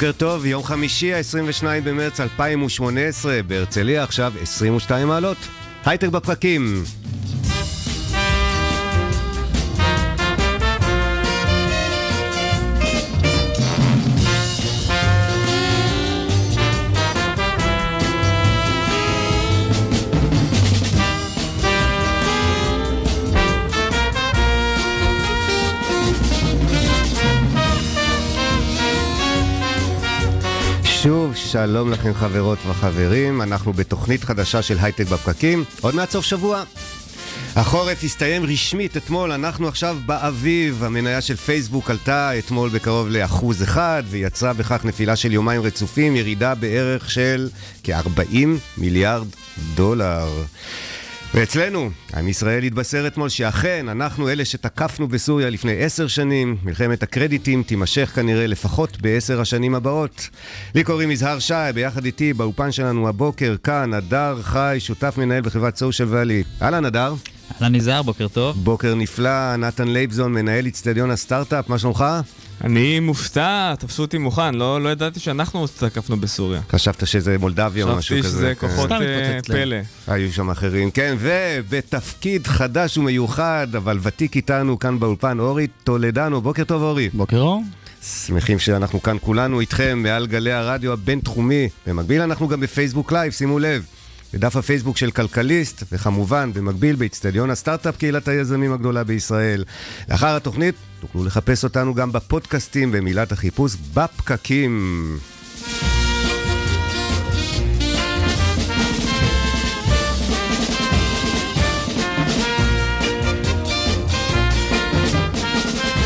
בוקר טוב, יום חמישי, ה-22 במרץ 2018, בהרצליה עכשיו 22 מעלות. הייטק בפרקים. שלום לכם חברות וחברים, אנחנו בתוכנית חדשה של הייטק בפקקים, עוד מעט סוף שבוע. החורף הסתיים רשמית אתמול, אנחנו עכשיו באביב, המניה של פייסבוק עלתה אתמול בקרוב לאחוז אחד ויצרה בכך נפילה של יומיים רצופים, ירידה בערך של כ-40 מיליארד דולר. ואצלנו, עם ישראל התבשר אתמול שאכן, אנחנו אלה שתקפנו בסוריה לפני עשר שנים, מלחמת הקרדיטים תימשך כנראה לפחות בעשר השנים הבאות. לי קוראים יזהר שי, ביחד איתי באופן שלנו הבוקר, כאן, הדר חי, שותף מנהל בחברת סושיאל ואלי. אהלן, הדר. אהלן יזהר, בוקר טוב. בוקר נפלא, נתן לייבזון, מנהל אצטדיון הסטארט-אפ, מה שלומך? אני מופתע, תפסו אותי מוכן, לא, לא ידעתי שאנחנו תקפנו בסוריה. חשבת שזה מולדביה או משהו חשבתי כזה. שזה כן. כוחות אה. פלא. היו שם אחרים, כן, ובתפקיד חדש ומיוחד, אבל ותיק איתנו כאן באולפן, אורי טולדנו. בוקר טוב, אורי. בוקר אור. שמחים שאנחנו כאן כולנו איתכם מעל גלי הרדיו הבינתחומי. במקביל אנחנו גם בפייסבוק live, שימו לב. בדף הפייסבוק של כלכליסט, וכמובן, במקביל באיצטדיון הסטארט-אפ, קהילת היזמים הגדולה בישראל. לאחר התוכנית, תוכלו לחפש אותנו גם בפודקאסטים במילת החיפוש בפקקים.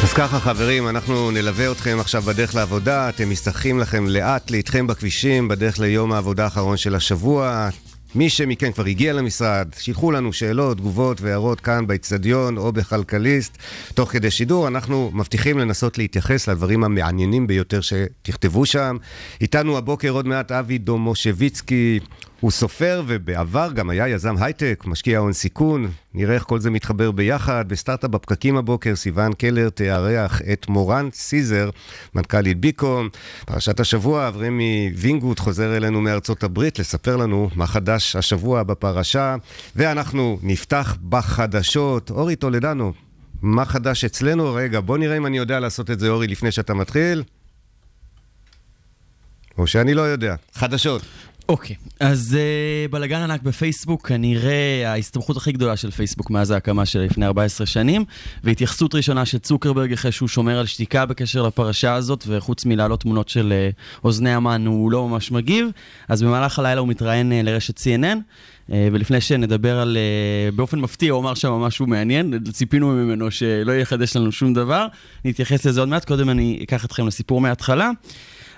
אז ככה חברים, אנחנו נלווה אתכם עכשיו בדרך לעבודה, אתם מזדחלים לכם לאט לאיטכם בכבישים, בדרך ליום העבודה האחרון של השבוע. מי שמכם כבר הגיע למשרד, שילחו לנו שאלות, תגובות והערות כאן באצטדיון או בכלכליסט. תוך כדי שידור אנחנו מבטיחים לנסות להתייחס לדברים המעניינים ביותר שתכתבו שם. איתנו הבוקר עוד מעט אבי דומושביצקי, הוא סופר ובעבר גם היה יזם הייטק, משקיע הון סיכון. נראה איך כל זה מתחבר ביחד. בסטארט-אפ בפקקים הבוקר, סיון קלר תארח את מורן סיזר, מנכ"לית ביקום. פרשת השבוע, אברמי וינגוט חוזר אלינו מארצות הברית לספר לנו מה חדש השבוע בפרשה. ואנחנו נפתח בחדשות. אורי טולדנו, מה חדש אצלנו? רגע, בוא נראה אם אני יודע לעשות את זה, אורי, לפני שאתה מתחיל. או שאני לא יודע. חדשות. אוקיי, אז uh, בלאגן ענק בפייסבוק, כנראה ההסתמכות הכי גדולה של פייסבוק מאז ההקמה של לפני 14 שנים, והתייחסות ראשונה של צוקרברג אחרי שהוא שומר על שתיקה בקשר לפרשה הזאת, וחוץ מלהעלות תמונות של uh, אוזני המן הוא לא ממש מגיב, אז במהלך הלילה הוא מתראיין uh, לרשת CNN. Uh, ולפני שנדבר על, uh, באופן מפתיע, הוא אמר שם משהו מעניין, ציפינו ממנו שלא יחדש לנו שום דבר, נתייחס לזה עוד מעט, קודם אני אקח אתכם לסיפור מההתחלה.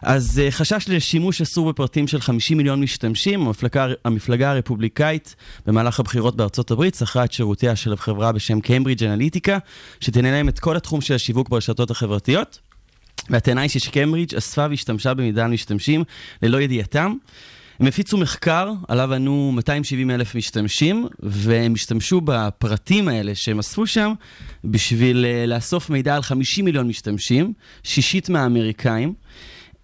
אז uh, חשש לשימוש אסור בפרטים של 50 מיליון משתמשים, המפלגה, המפלגה הרפובליקאית במהלך הבחירות בארצות הברית שכרה את שירותיה של חברה בשם קיימברידג' אנליטיקה, שתנהל להם את כל התחום של השיווק ברשתות החברתיות. והטענה היא שקיימברידג' אספה והשתמשה במידע על משתמשים ללא ידיעתם. הם הפיצו מחקר, עליו ענו 270 אלף משתמשים, והם השתמשו בפרטים האלה שהם אספו שם בשביל אה, לאסוף מידע על 50 מיליון משתמשים, שישית מהאמריקאים.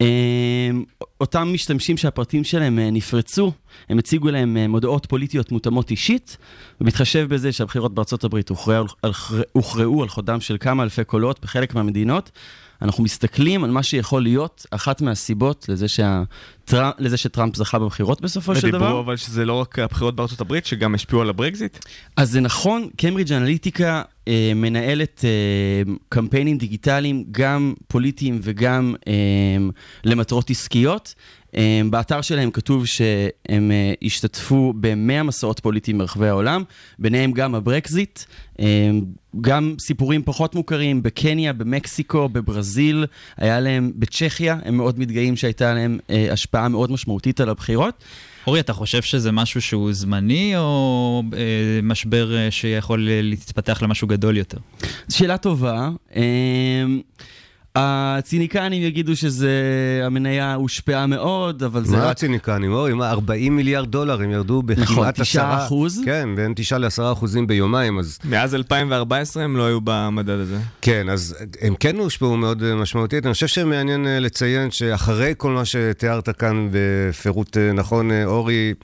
אמ, אותם משתמשים שהפרטים שלהם אה, נפרצו, הם הציגו להם אה, מודעות פוליטיות מותאמות אישית, ובהתחשב בזה שהבחירות בארצות הברית הוכרעו הוכרעו על חודם של כמה אלפי קולות בחלק מהמדינות, אנחנו מסתכלים על מה שיכול להיות אחת מהסיבות לזה, שהטראמפ, לזה שטראמפ זכה בבחירות בסופו של דבר. ודיברו אבל שזה לא רק הבחירות בארצות הברית, שגם השפיעו על הברקזיט? אז זה נכון, קיימברידג' אנליטיקה אה, מנהלת אה, קמפיינים דיגיטליים, גם פוליטיים וגם אה, למטרות עסקיות. אה, באתר שלהם כתוב שהם אה, השתתפו ב-100 מסעות פוליטיים ברחבי העולם, ביניהם גם הברקזיט, אה, גם סיפורים פחות מוכרים בקניה, במקסיקו, בברזיל, היה להם בצ'כיה, הם מאוד מתגאים שהייתה להם אה, השפעה מאוד משמעותית על הבחירות. אורי, אתה חושב שזה משהו שהוא זמני, או אה, משבר אה, שיכול אה, להתפתח למשהו גדול יותר? שאלה טובה. אמ, הציניקנים יגידו שזה, המניה הושפעה מאוד, אבל זה מה רק... הציניקנים? אוי, מה, 40 מיליארד דולר, הם ירדו נכון, בכמעט 9 עשרה. אחוז. כן, בין 9 ל-10 אחוזים ביומיים, אז מאז 2014 הם לא היו במדד הזה. כן, אז הם כן הושפעו מאוד משמעותית. אני חושב שמעניין אה, לציין שאחרי כל מה שתיארת כאן בפירוט אה, נכון, אה, אורי,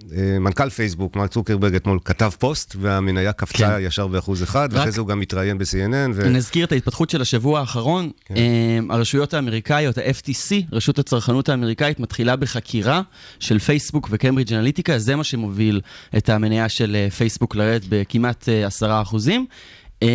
מנכ"ל פייסבוק, מרק צוקרברג, אתמול כתב פוסט, והמניה קפצה כן. ישר באחוז אחד, רק- ואחרי זה הוא גם התראיין ב-CNN. ו... נזכיר את ההתפתחות של השבוע האחרון. כן. אמ, הרשויות האמריקאיות, ה-FTC, רשות הצרכנות האמריקאית, מתחילה בחקירה של פייסבוק וקיימברידג' אנליטיקה, זה מה שמוביל את המניה של אה, פייסבוק לרדת בכמעט אה, עשרה אחוזים. אמ,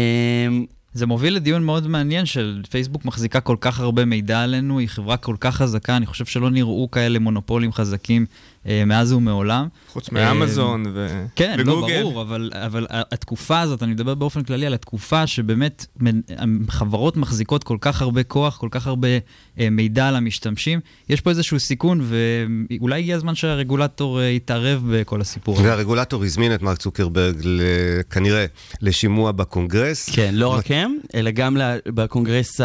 זה מוביל לדיון מאוד מעניין של פייסבוק מחזיקה כל כך הרבה מידע עלינו, היא חברה כל כך חזקה, אני חושב שלא נראו כאלה מונופולים חזקים אה, מאז ומעולם. חוץ אה, מאמזון ו... כן, לא וגוגל. ברור, אבל, אבל התקופה הזאת, אני מדבר באופן כללי על התקופה שבאמת חברות מחזיקות כל כך הרבה כוח, כל כך הרבה אה, מידע על המשתמשים. יש פה איזשהו סיכון, ואולי הגיע הזמן שהרגולטור אה, יתערב בכל הסיפור הזה. והרגולטור הזמין את מרק צוקרברג כנראה לשימוע בקונגרס. כן, לא רק הם, אלא גם בקונגרס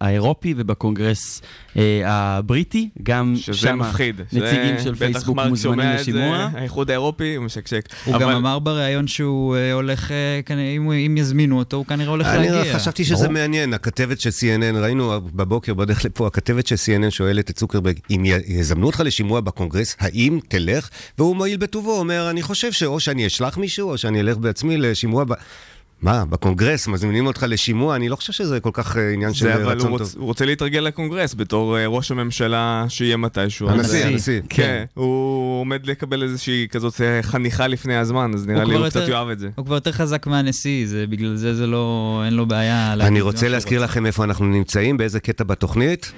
האירופי ובקונגרס אה, הבריטי, גם שזה שם מפחיד. נציגים של פייסבוק מרק מוזמנים לשימוע. האיחוד האירופי, הוא משקשק. הוא אבל- גם אמר בריאיון שהוא אה, הולך, אה, כנראה, אם, אם יזמינו אותו, הוא כנראה הולך אני להגיע. חשבתי שזה מעניין, הכתבת של CNN, ראינו בבוקר בדרך לפה, הכתבת של CNN שואלת את צוקרברג, אם יזמנו אותך לשימוע בקונגרס, האם תלך? והוא מועיל בטובו, אומר, אני חושב שאו שאני אשלח מישהו, או שאני אלך בעצמי לשימוע ב... מה, בקונגרס מזמינים אותך לשימוע? אני לא חושב שזה כל כך אה, עניין של זה אבל רצון הוא, טוב. רוצ, הוא רוצה להתרגל לקונגרס בתור אה, ראש הממשלה שיהיה מתישהו. הנשיא, אה, הנשיא. כן, הוא עומד לקבל איזושהי כזאת אה, חניכה לפני הזמן, אז נראה לי הוא קצת יותר- יאהב את זה. הוא כבר יותר חזק מהנשיא, זה, בגלל זה זה לא, אין לו בעיה אני רוצה להזכיר רוצה. לכם איפה אנחנו נמצאים, באיזה קטע בתוכנית.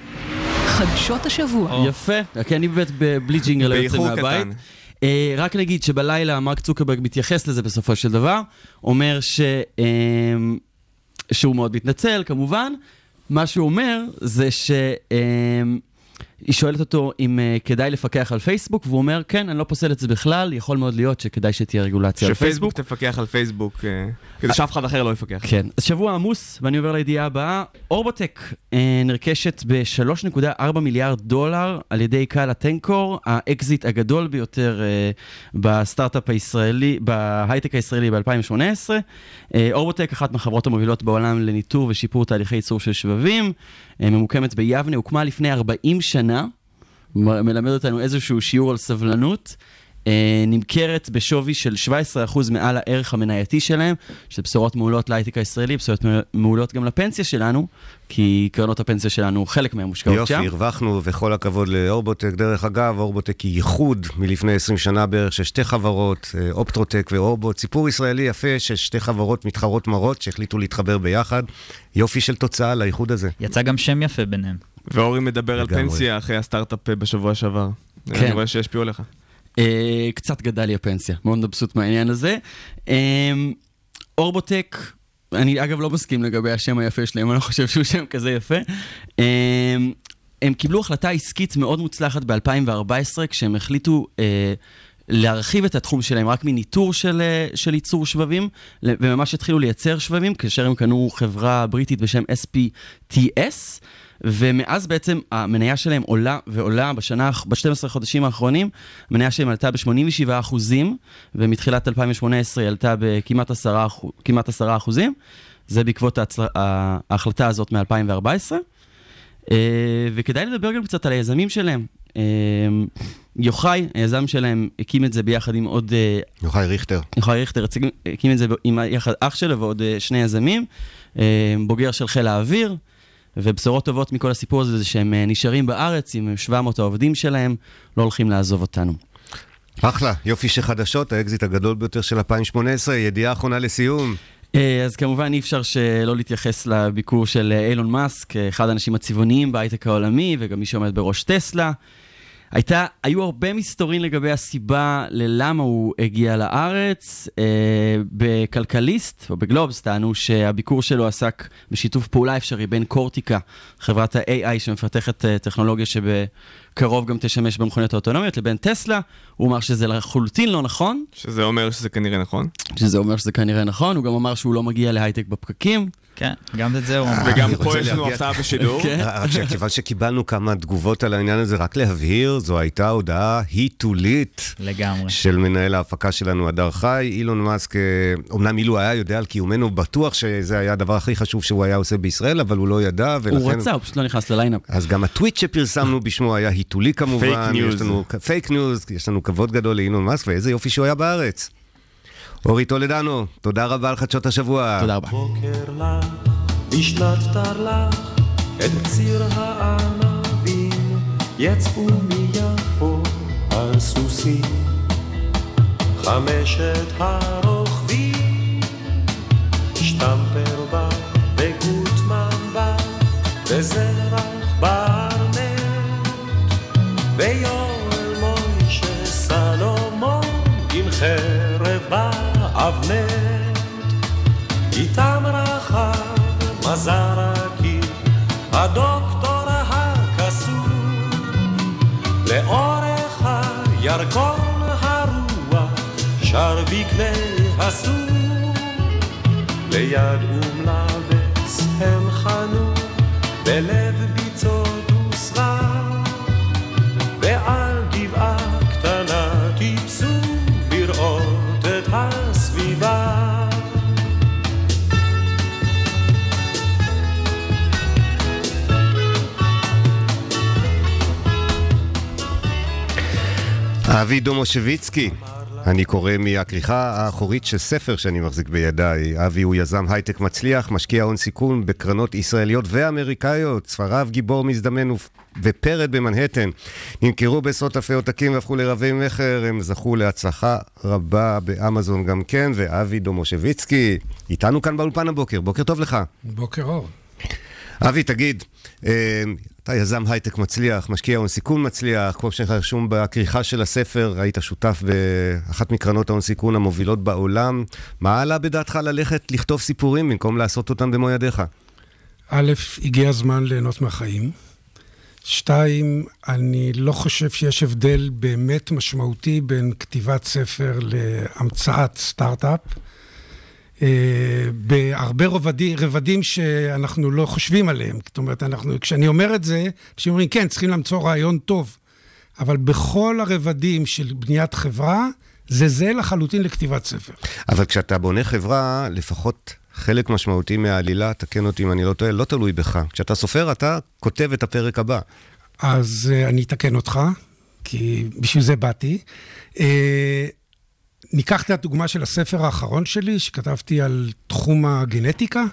חדשות השבוע. יפה, כי אני באמת בלי ג'ינגל יוצא באיחור מהבית. אה, רק נגיד שבלילה מרק צוקרברג מתייחס לזה בסופו של דבר, אומר ש, אה, שהוא מאוד מתנצל כמובן, מה שהוא אומר זה ש... אה, היא שואלת אותו אם uh, כדאי לפקח על פייסבוק, והוא אומר, כן, אני לא פוסל את זה בכלל, יכול מאוד להיות שכדאי שתהיה רגולציה על פייסבוק. שפייסבוק תפקח על פייסבוק, אה, כדי שאף אחד אחר לא יפקח. כן. אז שבוע עמוס, ואני עובר לידיעה הבאה. אורבוטק אה, נרכשת ב-3.4 מיליארד דולר על ידי KLA-Tencor, האקזיט הגדול ביותר אה, בסטארט-אפ הישראלי, בהייטק הישראלי ב-2018. אה, אורבוטק, אחת מהחברות המובילות בעולם לניטור ושיפור תהליכי ייצור של שבבים, אה, ממוקמת ביבנה, הוקמה לפני 40 שנה, מלמד אותנו איזשהו שיעור על סבלנות. אה, נמכרת בשווי של 17% מעל הערך המנייתי שלהם, שזה בשורות מעולות להייטק הישראלי, בשורות מעולות גם לפנסיה שלנו, כי קרנות הפנסיה שלנו, חלק מהן מושקעות יופי, שם. הרווחנו, וכל הכבוד לאורבוטק. דרך אגב, אורבוטק היא ייחוד מלפני 20 שנה בערך של שתי חברות, אה, אופטרוטק ואורבוט. סיפור ישראלי יפה של שתי חברות מתחרות מרות שהחליטו להתחבר ביחד. יופי של תוצאה לאיחוד הזה. יצא גם שם יפה ביניהם. ואורי מדבר על. פנסיה אחרי הסטארט-אפ אה, בשבוע שעבר. כן. אני רואה שהשפיעו עליך. אה, קצת גדל לי הפנסיה, מאוד מבסוט מהעניין הזה. אה, אורבוטק, אני אגב לא מסכים לגבי השם היפה שלהם, אני לא חושב שהוא שם כזה יפה. אה, הם קיבלו החלטה עסקית מאוד מוצלחת ב-2014, כשהם החליטו אה, להרחיב את התחום שלהם רק מניטור של, של ייצור שבבים, וממש התחילו לייצר שבבים, כאשר הם קנו חברה בריטית בשם SPTS. ומאז בעצם המניה שלהם עולה ועולה בשנה, ב-12 חודשים האחרונים, המניה שלהם עלתה ב-87 אחוזים, ומתחילת 2018 היא עלתה בכמעט 10, אחו- כמעט 10 אחוזים. זה בעקבות ההצל... ההחלטה הזאת מ-2014. וכדאי לדבר גם קצת על היזמים שלהם. אה, יוחאי, היזם שלהם, הקים את זה ביחד עם עוד אה, יוחאי ריכטר. יוחאי ריכטר הקים את זה עם יחד אח שלו ועוד אה, שני יזמים, אה, בוגר של חיל האוויר, ובשורות טובות מכל הסיפור הזה זה שהם אה, נשארים בארץ עם 700 העובדים שלהם, לא הולכים לעזוב אותנו. אחלה, יופי של חדשות, האקזיט הגדול ביותר של 2018. ידיעה אחרונה לסיום. אה, אז כמובן אי אפשר שלא להתייחס לביקור של אה, אילון מאסק, אחד האנשים הצבעוניים בהייטק העולמי וגם מי שעומד בראש טסלה. הייתה, היו הרבה מסתורין לגבי הסיבה ללמה הוא הגיע לארץ. אה, בכלכליסט, או בגלובס, טענו שהביקור שלו עסק בשיתוף פעולה אפשרי בין קורטיקה, חברת ה-AI שמפתחת אה, טכנולוגיה שבקרוב גם תשמש במכוניות האוטונומיות, לבין טסלה. הוא אמר שזה לחלוטין לא נכון, שזה אומר שזה כנראה נכון. שזה אומר שזה כנראה נכון, הוא גם אמר שהוא לא מגיע להייטק בפקקים. כן, גם את זה הוא אמר. וגם פה יש לנו הפתעה בשידור. כן. רק שכיוון שקיבלנו כמה תגובות על העניין הזה, רק להבהיר, זו הייתה הודעה היתולית לגמרי. של מנהל ההפקה שלנו, הדר חי. אילון מאסק, אה, אומנם אילו היה יודע על קיומנו, בטוח שזה היה הדבר הכי חשוב שהוא היה עושה בישראל, אבל הוא לא ידע, ולכן... הוא רצה, הוא פשוט לא נכנס ל line-up. אז גם הטוויט שפרסמנו בשמו היה היתולי כמובן. Fake news. יש לנו fake news, יש לנו כבוד גדול לאילון מאסק, ואיזה יופי שהוא היה בארץ. אורי טולדנו, תודה רבה על חדשות השבוע. תודה רבה. בוקר לך, בשנת תרל"ח, את ציר הענבים, יצאו מיפו על סוסים. חמשת הרוכבים, שטמפר בא וגוטמן בא, וזרח ויואל מוישה סלומון עם חרב באבנט. איתם רכב מזרקי, הדוקטור הקסום, לאורך הירקון הרוח, שר בקנה הסום, ליד אום לבס הם חנו, בלב ביצות אבי דומושביצקי, אני קורא מהכריכה האחורית של ספר שאני מחזיק בידיי. אבי הוא יזם הייטק מצליח, משקיע הון סיכון בקרנות ישראליות ואמריקאיות. ספריו גיבור מזדמן ופ- ופרד במנהטן. נמכרו בעשרות אלפי עותקים והפכו לרבי מכר, הם זכו להצלחה רבה באמזון גם כן. ואבי דומושביצקי, איתנו כאן באולפן הבוקר, בוקר טוב לך. בוקר אור. אבי, תגיד, אה, אתה יזם הייטק מצליח, משקיע הון סיכון מצליח, כמו שרשום בכריכה של הספר, היית שותף באחת מקרנות ההון סיכון המובילות בעולם. מה עלה בדעתך ללכת לכתוב סיפורים במקום לעשות אותם במו ידיך? א', הגיע הזמן ליהנות מהחיים. שתיים, אני לא חושב שיש הבדל באמת משמעותי בין כתיבת ספר להמצאת סטארט-אפ. אה, בהרבה רבדים, רבדים שאנחנו לא חושבים עליהם. זאת אומרת, אנחנו, כשאני אומר את זה, אנשים אומרים, כן, צריכים למצוא רעיון טוב. אבל בכל הרבדים של בניית חברה, זה זהה לחלוטין לכתיבת ספר. אבל כשאתה בונה חברה, לפחות חלק משמעותי מהעלילה, תקן אותי אם אני לא טועה, לא תלוי בך. כשאתה סופר, אתה כותב את הפרק הבא. אז uh, אני אתקן אותך, כי בשביל זה באתי. Uh, ניקח את הדוגמה של הספר האחרון שלי, שכתבתי על תחום הגנטיקה.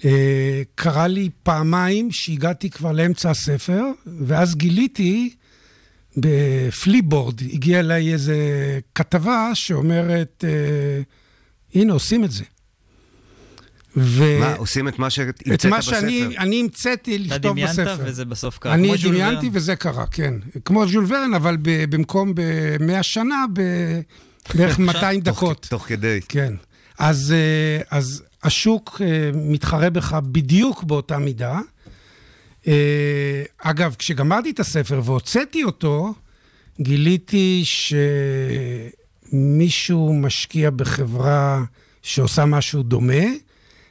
Uh, קרה לי פעמיים שהגעתי כבר לאמצע הספר, ואז גיליתי, בפליבורד הגיעה אליי איזו כתבה שאומרת, uh, הנה, עושים את זה. ו... מה, עושים את מה שהמצאת את מה בספר? שאני אני המצאתי אתה לכתוב דמיינת בספר. וזה בסוף קרה. אני כמו ז'ול דמיינתי. וזה קרה, כן. כמו ז'ול ורן, אבל ב- במקום ב-100 שנה, ב- בערך 200 תוך- דקות. תוך כדי. כן. אז, אה, אז השוק אה, מתחרה בך בדיוק באותה מידה. אה, אגב, כשגמרתי את הספר והוצאתי אותו, גיליתי שמישהו משקיע בחברה שעושה משהו דומה,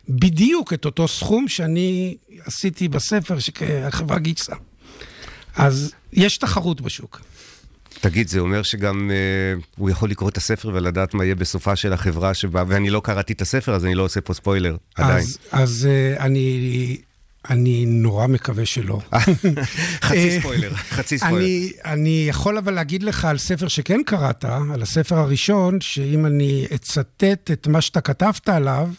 בדיוק את אותו סכום שאני עשיתי בספר שהחברה גייסה. אז יש תחרות בשוק. תגיד, זה אומר שגם אה, הוא יכול לקרוא את הספר ולדעת מה יהיה בסופה של החברה שבה, ואני לא קראתי את הספר, אז אני לא עושה פה ספוילר, עדיין. אז, אז אה, אני, אני נורא מקווה שלא. חצי אה, ספוילר, חצי ספוילר. אני, אני יכול אבל להגיד לך על ספר שכן קראת, על הספר הראשון, שאם אני אצטט את מה שאתה כתבת עליו,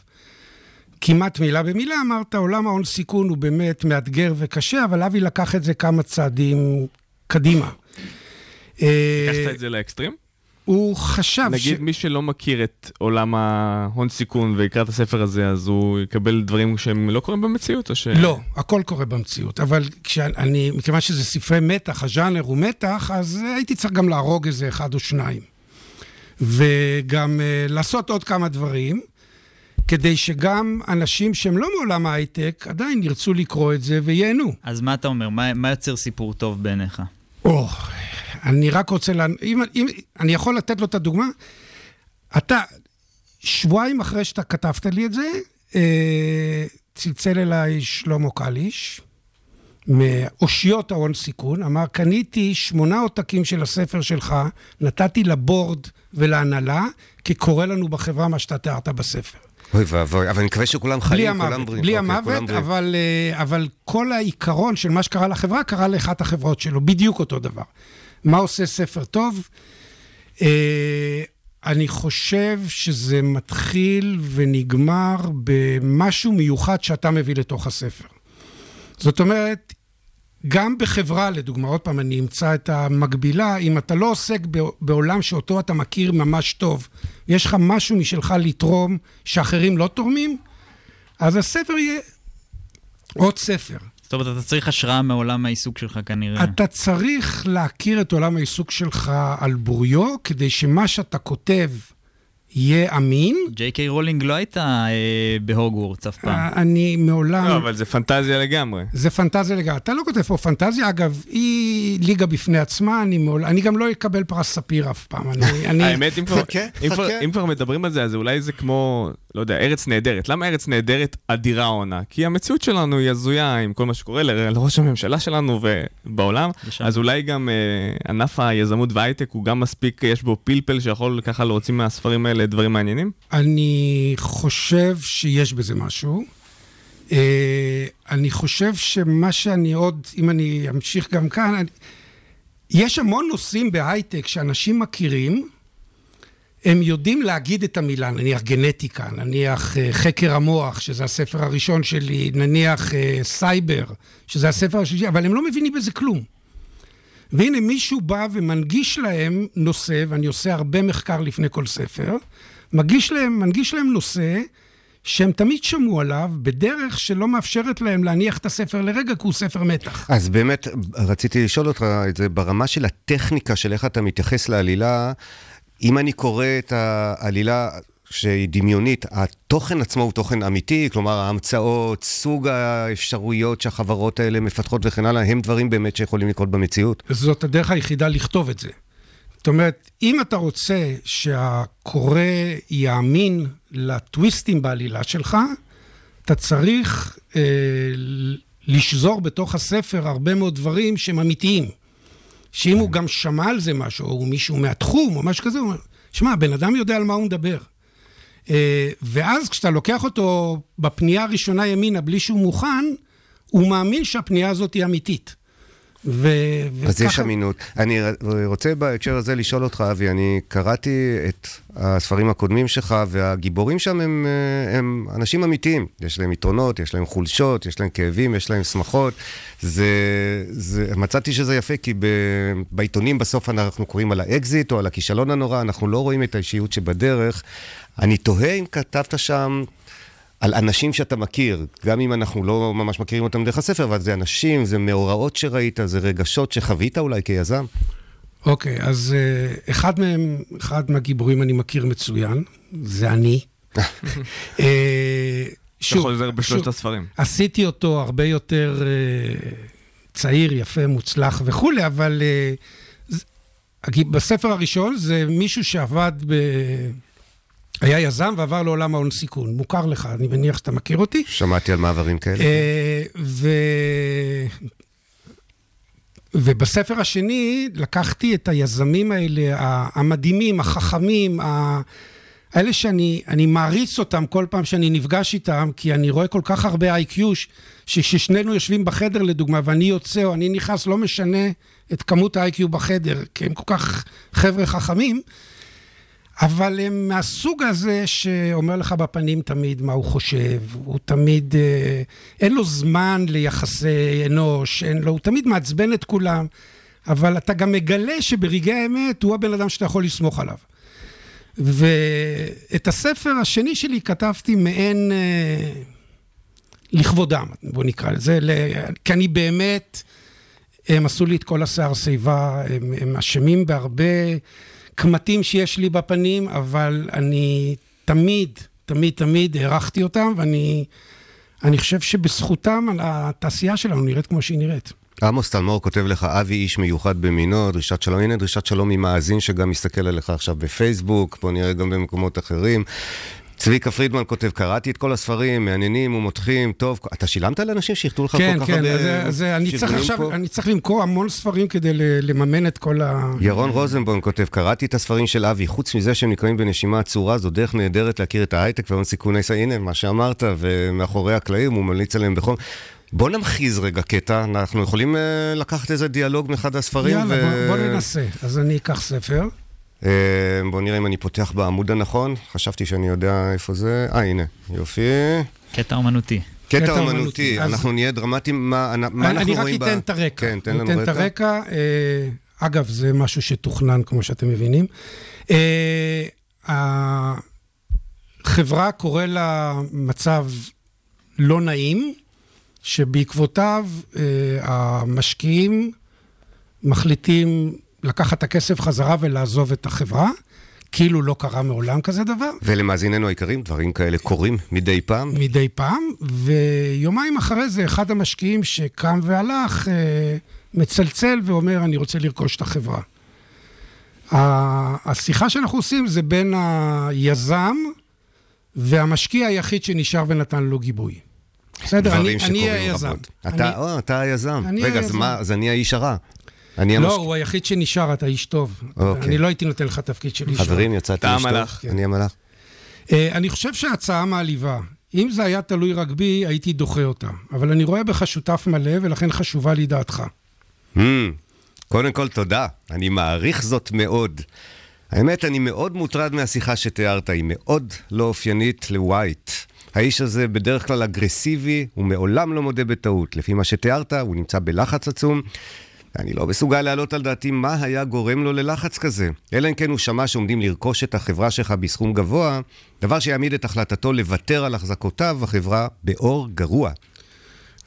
כמעט מילה במילה אמרת, עולם ההון סיכון הוא באמת מאתגר וקשה, אבל אבי לקח את זה כמה צעדים קדימה. אה, לקחת את זה לאקסטרים? הוא חשב נגיד מי שלא מכיר את עולם ההון סיכון ויקרא את הספר הזה, אז הוא יקבל דברים שהם לא קורים במציאות, או ש... לא, הכל קורה במציאות, אבל כשאני, מכיוון שזה ספרי מתח, הז'אנר הוא מתח, אז הייתי צריך גם להרוג איזה אחד או שניים. וגם uh, לעשות עוד כמה דברים, כדי שגם אנשים שהם לא מעולם ההייטק, עדיין ירצו לקרוא את זה וייהנו. אז מה אתה אומר? מה, מה יוצר סיפור טוב בעיניך? או, אני רק רוצה, לה... אם, אם אני יכול לתת לו את הדוגמה, אתה, שבועיים אחרי שאתה כתבת לי את זה, אה, צלצל אליי שלמה קליש, מאושיות ההון סיכון, אמר, קניתי שמונה עותקים של הספר שלך, נתתי לבורד ולהנהלה, כי קורה לנו בחברה מה שאתה תיארת בספר. אוי ואבוי, אבל אני מקווה שכולם חיים, המוות, כולם בריאים. בלי אוקיי, המוות, בריאים. אבל, אה, אבל כל העיקרון של מה שקרה לחברה, קרה לאחת החברות שלו, בדיוק אותו דבר. מה עושה ספר טוב? אה, אני חושב שזה מתחיל ונגמר במשהו מיוחד שאתה מביא לתוך הספר. זאת אומרת, גם בחברה, לדוגמה, עוד פעם, אני אמצא את המקבילה, אם אתה לא עוסק בעולם שאותו אתה מכיר ממש טוב, יש לך משהו משלך לתרום שאחרים לא תורמים, אז הספר יהיה עוד ספר. אומרת, אתה צריך השראה מעולם העיסוק שלך כנראה. אתה צריך להכיר את עולם העיסוק שלך על בוריו, כדי שמה שאתה כותב יהיה אמין. ג'יי קיי רולינג לא הייתה אה, בהוגוורטס אף פעם. אני מעולם... לא, אבל זה פנטזיה לגמרי. זה פנטזיה לגמרי. אתה לא כותב פה פנטזיה, אגב, היא ליגה בפני עצמה, אני, מעול... אני גם לא אקבל פרס ספיר אף פעם. אני, אני... האמת, אם כבר, אם, כבר. אם כבר מדברים על זה, אז אולי זה כמו, לא יודע, ארץ נהדרת. למה ארץ נהדרת אדירה עונה? כי המציאות שלנו היא הזויה עם כל מה שקורה ל- לראש הממשלה שלנו ובעולם, לשם. אז אולי גם אה, ענף היזמות וההייטק הוא גם מספיק, יש בו פלפל שיכול ככה להוציא מהספרים האלה דברים מעניינים? אני חושב שיש בזה משהו. אה, אני חושב שמה שאני עוד, אם אני אמשיך גם כאן, אני... יש המון נושאים בהייטק שאנשים מכירים, הם יודעים להגיד את המילה, נניח גנטיקה, נניח אה, חקר המוח, שזה הספר הראשון שלי, נניח אה, סייבר, שזה הספר השלישי, אבל הם לא מבינים בזה כלום. והנה מישהו בא ומנגיש להם נושא, ואני עושה הרבה מחקר לפני כל ספר, מגיש להם, מנגיש להם נושא שהם תמיד שמעו עליו, בדרך שלא מאפשרת להם להניח את הספר לרגע, כי הוא ספר מתח. אז באמת, רציתי לשאול אותך את זה ברמה של הטכניקה של איך אתה מתייחס לעלילה. אם אני קורא את העלילה שהיא דמיונית, התוכן עצמו הוא תוכן אמיתי, כלומר ההמצאות, סוג האפשרויות שהחברות האלה מפתחות וכן הלאה, הם דברים באמת שיכולים לקרות במציאות. זאת הדרך היחידה לכתוב את זה. זאת אומרת, אם אתה רוצה שהקורא יאמין לטוויסטים בעלילה שלך, אתה צריך אה, לשזור בתוך הספר הרבה מאוד דברים שהם אמיתיים. שאם הוא גם שמע על זה משהו, או מישהו מהתחום, או משהו כזה, הוא אומר, שמע, הבן אדם יודע על מה הוא מדבר. אה, ואז כשאתה לוקח אותו בפנייה הראשונה ימינה בלי שהוא מוכן, הוא מאמין שהפנייה הזאת היא אמיתית. ו... אז יש אמינות. אני רוצה בהקשר הזה לשאול אותך, אבי, אני קראתי את הספרים הקודמים שלך, והגיבורים שם הם, אה, הם אנשים אמיתיים. יש להם יתרונות, יש להם חולשות, יש להם כאבים, יש להם שמחות. זה, זה, מצאתי שזה יפה, כי ב, בעיתונים בסוף אנחנו קוראים על האקזיט או על הכישלון הנורא, אנחנו לא רואים את האישיות שבדרך. אני תוהה אם כתבת שם... על אנשים שאתה מכיר, גם אם אנחנו לא ממש מכירים אותם דרך הספר, אבל זה אנשים, זה מאורעות שראית, זה רגשות שחווית אולי כיזם. אוקיי, okay, אז uh, אחד מהם, אחד מהגיבורים אני מכיר מצוין, זה אני. uh, שוב, חוזר בשלושת הספרים. עשיתי אותו הרבה יותר uh, צעיר, יפה, מוצלח וכולי, אבל uh, בספר הראשון זה מישהו שעבד ב... היה יזם ועבר לעולם ההון סיכון. מוכר לך, אני מניח שאתה מכיר אותי. שמעתי על מעברים כאלה. ו... ובספר השני לקחתי את היזמים האלה, המדהימים, החכמים, האלה שאני מעריץ אותם כל פעם שאני נפגש איתם, כי אני רואה כל כך הרבה IQ, שכששנינו יושבים בחדר לדוגמה, ואני יוצא או אני נכנס, לא משנה את כמות ה-IQ בחדר, כי הם כל כך חבר'ה חכמים. אבל הם מהסוג הזה שאומר לך בפנים תמיד מה הוא חושב, הוא תמיד, אה, אין לו זמן ליחסי אנוש, אין לו, הוא תמיד מעצבן את כולם. אבל אתה גם מגלה שברגעי האמת הוא הבן אדם שאתה יכול לסמוך עליו. ואת הספר השני שלי כתבתי מעין אה, לכבודם, בוא נקרא לזה. כי אני באמת, הם עשו לי את כל השיער שיבה, הם, הם אשמים בהרבה קמטים שיש לי בפנים, אבל אני תמיד, תמיד, תמיד הערכתי אותם, ואני אני חושב שבזכותם התעשייה שלנו נראית כמו שהיא נראית. עמוס תלמור כותב לך, אבי איש מיוחד במינו, דרישת שלום. הנה דרישת שלום ממאזין שגם מסתכל עליך עכשיו בפייסבוק, בוא נראה גם במקומות אחרים. צביקה פרידמן כותב, קראתי את כל הספרים, מעניינים ומותחים, טוב. אתה שילמת לאנשים שיכתבו לך כן, כל כך כן, הרבה כן, אז אני צריך עכשיו, פה? אני צריך למכור המון ספרים כדי לממן את כל ה... ירון רוזנבוים כותב, קראתי את הספרים של אבי, חוץ מזה שהם נקראים בנשימה עצורה, זו דרך נהדרת להכיר את ההייטק והון סיכון וסייבר. הנה, מה שאמרת, ומאחורי הקלעים הוא ממליץ עליהם בחום. בוא נמחיז רגע קטע, אנחנו יכולים אה, לקחת איזה דיאלוג מאחד הספרים. יאללה, בוא, בוא ננסה. אז אני אקח ספר. אה, בוא נראה אם אני פותח בעמוד הנכון, חשבתי שאני יודע איפה זה. אה, הנה, יופי. קטע אומנותי. קטע אומנותי. אז- אנחנו נהיה דרמטיים, מה, מה אני, אנחנו אני רואים רק אתן את הרקע. כן, תן לנו אתן את רקע. הרקע. אה, אגב, זה משהו שתוכנן, כמו שאתם מבינים. אה, החברה קורא לה מצב לא נעים, שבעקבותיו אה, המשקיעים מחליטים לקחת את הכסף חזרה ולעזוב את החברה, כאילו לא קרה מעולם כזה דבר. ולמאזיננו היקרים, דברים כאלה קורים מדי פעם. מדי פעם, ויומיים אחרי זה אחד המשקיעים שקם והלך אה, מצלצל ואומר, אני רוצה לרכוש את החברה. השיחה שאנחנו עושים זה בין היזם והמשקיע היחיד שנשאר ונתן לו גיבוי. בסדר, אני, אני היזם. אתה, אני, או, אתה היזם. אני רגע, אז היזם. מה, אז אני האיש הרע. אני לא, המשק- הוא היחיד שנשאר, אתה איש טוב. אוקיי. אני לא הייתי נותן לך תפקיד של איש רע. חברים, יצאתי איש טוב. המלאך. אני המלאך. אה, אני חושב שההצעה מעליבה. אם זה היה תלוי רק בי, הייתי דוחה אותה. אבל אני רואה בך שותף מלא, ולכן חשובה לי דעתך. Hmm, קודם כל, תודה. אני מעריך זאת מאוד. האמת, אני מאוד מוטרד מהשיחה שתיארת, היא מאוד לא אופיינית לווייט. האיש הזה בדרך כלל אגרסיבי, הוא מעולם לא מודה בטעות. לפי מה שתיארת, הוא נמצא בלחץ עצום. אני לא מסוגל להעלות על דעתי מה היה גורם לו ללחץ כזה. אלא אם כן הוא שמע שעומדים לרכוש את החברה שלך בסכום גבוה, דבר שיעמיד את החלטתו לוותר על החזקותיו בחברה באור גרוע.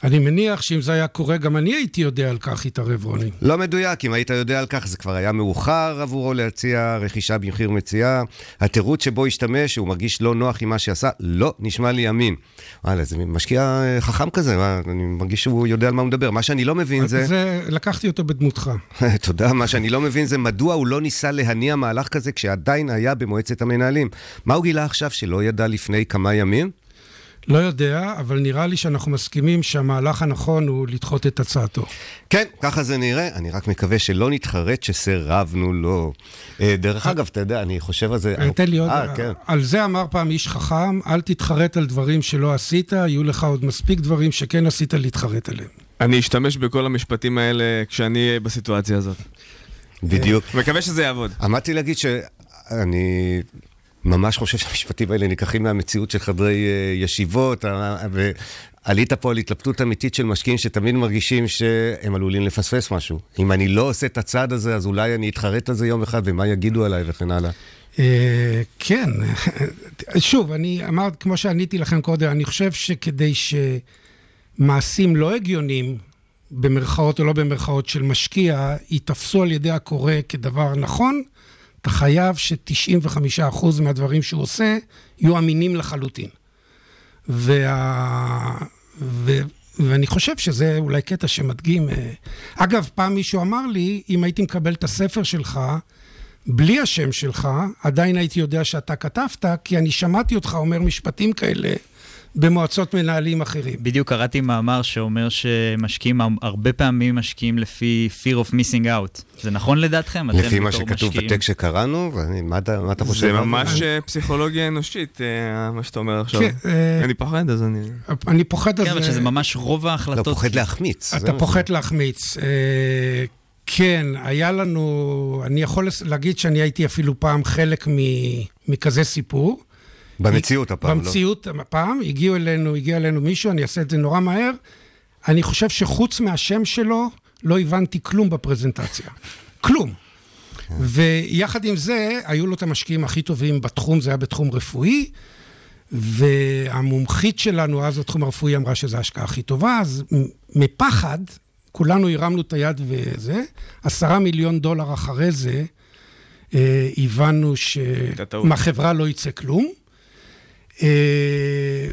אני מניח שאם זה היה קורה, גם אני הייתי יודע על כך, התערב רוני. לא מדויק, אם היית יודע על כך, זה כבר היה מאוחר עבורו להציע רכישה במחיר מציאה. התירוץ שבו השתמש, שהוא מרגיש לא נוח עם מה שעשה, לא נשמע לי אמין. וואלה, זה משקיע אה, חכם כזה, מה, אני מרגיש שהוא יודע על מה הוא מדבר. מה שאני לא מבין זה... זה, לקחתי אותו בדמותך. תודה, מה שאני לא מבין זה מדוע הוא לא ניסה להניע מהלך כזה כשעדיין היה במועצת המנהלים. מה הוא גילה עכשיו שלא ידע לפני כמה ימים? לא יודע, אבל נראה לי שאנחנו מסכימים שהמהלך הנכון הוא לדחות את הצעתו. כן, ככה זה נראה, אני רק מקווה שלא נתחרט שסירבנו לו. אה, דרך אגב, אתה יודע, אני חושב על זה... אה, תן לי עוד... אה, כן. על זה אמר פעם איש חכם, אל תתחרט על דברים שלא עשית, יהיו לך עוד מספיק דברים שכן עשית להתחרט עליהם. אני אשתמש בכל המשפטים האלה כשאני אהיה בסיטואציה הזאת. בדיוק. מקווה שזה יעבוד. עמדתי להגיד שאני ממש חושב שהמשפטים האלה נלקחים מהמציאות של חדרי אה, ישיבות, אה, ועלית פה על התלבטות אמיתית של משקיעים שתמיד מרגישים שהם עלולים לפספס משהו. אם אני לא עושה את הצעד הזה, אז אולי אני אתחרט על זה יום אחד, ומה יגידו עליי וכן הלאה. אה, כן, שוב, אני אמרת, כמו שעניתי לכם קודם, אני חושב שכדי שמעשים לא הגיוניים, במרכאות או לא במרכאות, של משקיע, ייתפסו על ידי הקורא כדבר נכון, אתה חייב ש-95% מהדברים שהוא עושה יהיו אמינים לחלוטין. וה... ו... ואני חושב שזה אולי קטע שמדגים. אה, אגב, פעם מישהו אמר לי, אם הייתי מקבל את הספר שלך, בלי השם שלך, עדיין הייתי יודע שאתה כתבת, כי אני שמעתי אותך אומר משפטים כאלה במועצות מנהלים אחרים. בדיוק קראתי מאמר שאומר שמשקיעים, הרבה פעמים משקיעים לפי fear of missing out. זה נכון לדעתכם? לפי מה שכתוב משקיעים? בטקסט שקראנו, ואני- מה אתה מה אתה חושב? זה ממש אה, פסיכולוגיה אנושית, אה, מה שאתה אומר עכשיו. כן, אה, אני פוחד, אז אני... אני פוחד על כן. אבל שזה ממש רוב לא, ההחלטות. פוחד להחמיץ. אתה פוחד להחמיץ. כן, היה לנו... אני יכול להגיד שאני הייתי אפילו פעם חלק מ- מכזה סיפור. במציאות הפעם, לא? במציאות הפעם, הגיעו אלינו, הגיע אלינו מישהו, אני אעשה את זה נורא מהר. אני חושב שחוץ מהשם שלו, לא הבנתי כלום בפרזנטציה. כלום. ויחד עם זה, היו לו את המשקיעים הכי טובים בתחום, זה היה בתחום רפואי, והמומחית שלנו אז בתחום הרפואי אמרה שזו ההשקעה הכי טובה, אז מפחד, כולנו הרמנו את היד וזה, עשרה מיליון דולר אחרי זה, אה, הבנו שמהחברה לא יצא כלום,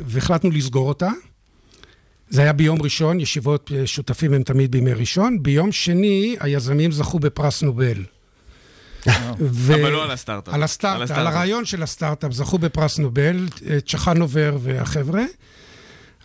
והחלטנו לסגור אותה. זה היה ביום ראשון, ישיבות אה, שותפים הם תמיד בימי ראשון. ביום שני, היזמים זכו בפרס נובל. ו... אבל לא על הסטארט-אפ. על הסטארט-אפ, על הרעיון של הסטארט-אפ, זכו בפרס נובל, צ'חנובר והחבר'ה.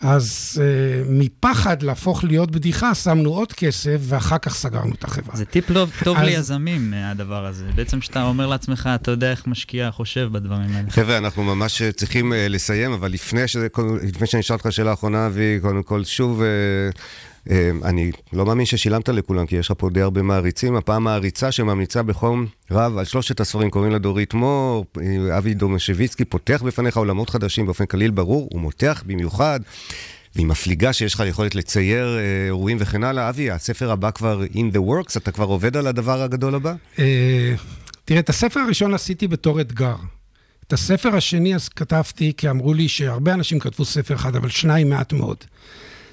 אז uh, מפחד להפוך להיות בדיחה, שמנו עוד כסף, ואחר כך סגרנו את החברה. זה טיפ לא, טוב אז... ליזמים, הדבר הזה. בעצם שאתה אומר לעצמך, אתה יודע איך משקיע חושב בדברים האלה. חבר'ה, אנחנו ממש צריכים uh, לסיים, אבל לפני, שזה, לפני שאני אשאל אותך שאלה אחרונה, אבי, קודם כל, שוב... Uh, אמ, אני לא מאמין ששילמת לכולם, כי יש לך פה די הרבה מעריצים. הפעם מעריצה שממליצה בחום רב על שלושת הספרים, קוראים לה דורית מור, אבי דומשביצקי, פותח בפניך עולמות חדשים באופן כליל ברור, הוא מותח במיוחד. והיא מפליגה שיש לך יכולת לצייר אה, אירועים וכן הלאה. אבי, הספר הבא כבר in the works, אתה כבר עובד על הדבר הגדול הבא? אה, תראה, את הספר הראשון עשיתי בתור אתגר. את הספר השני אז כתבתי, כי אמרו לי שהרבה אנשים כתבו ספר אחד, אבל שניים מעט מאוד.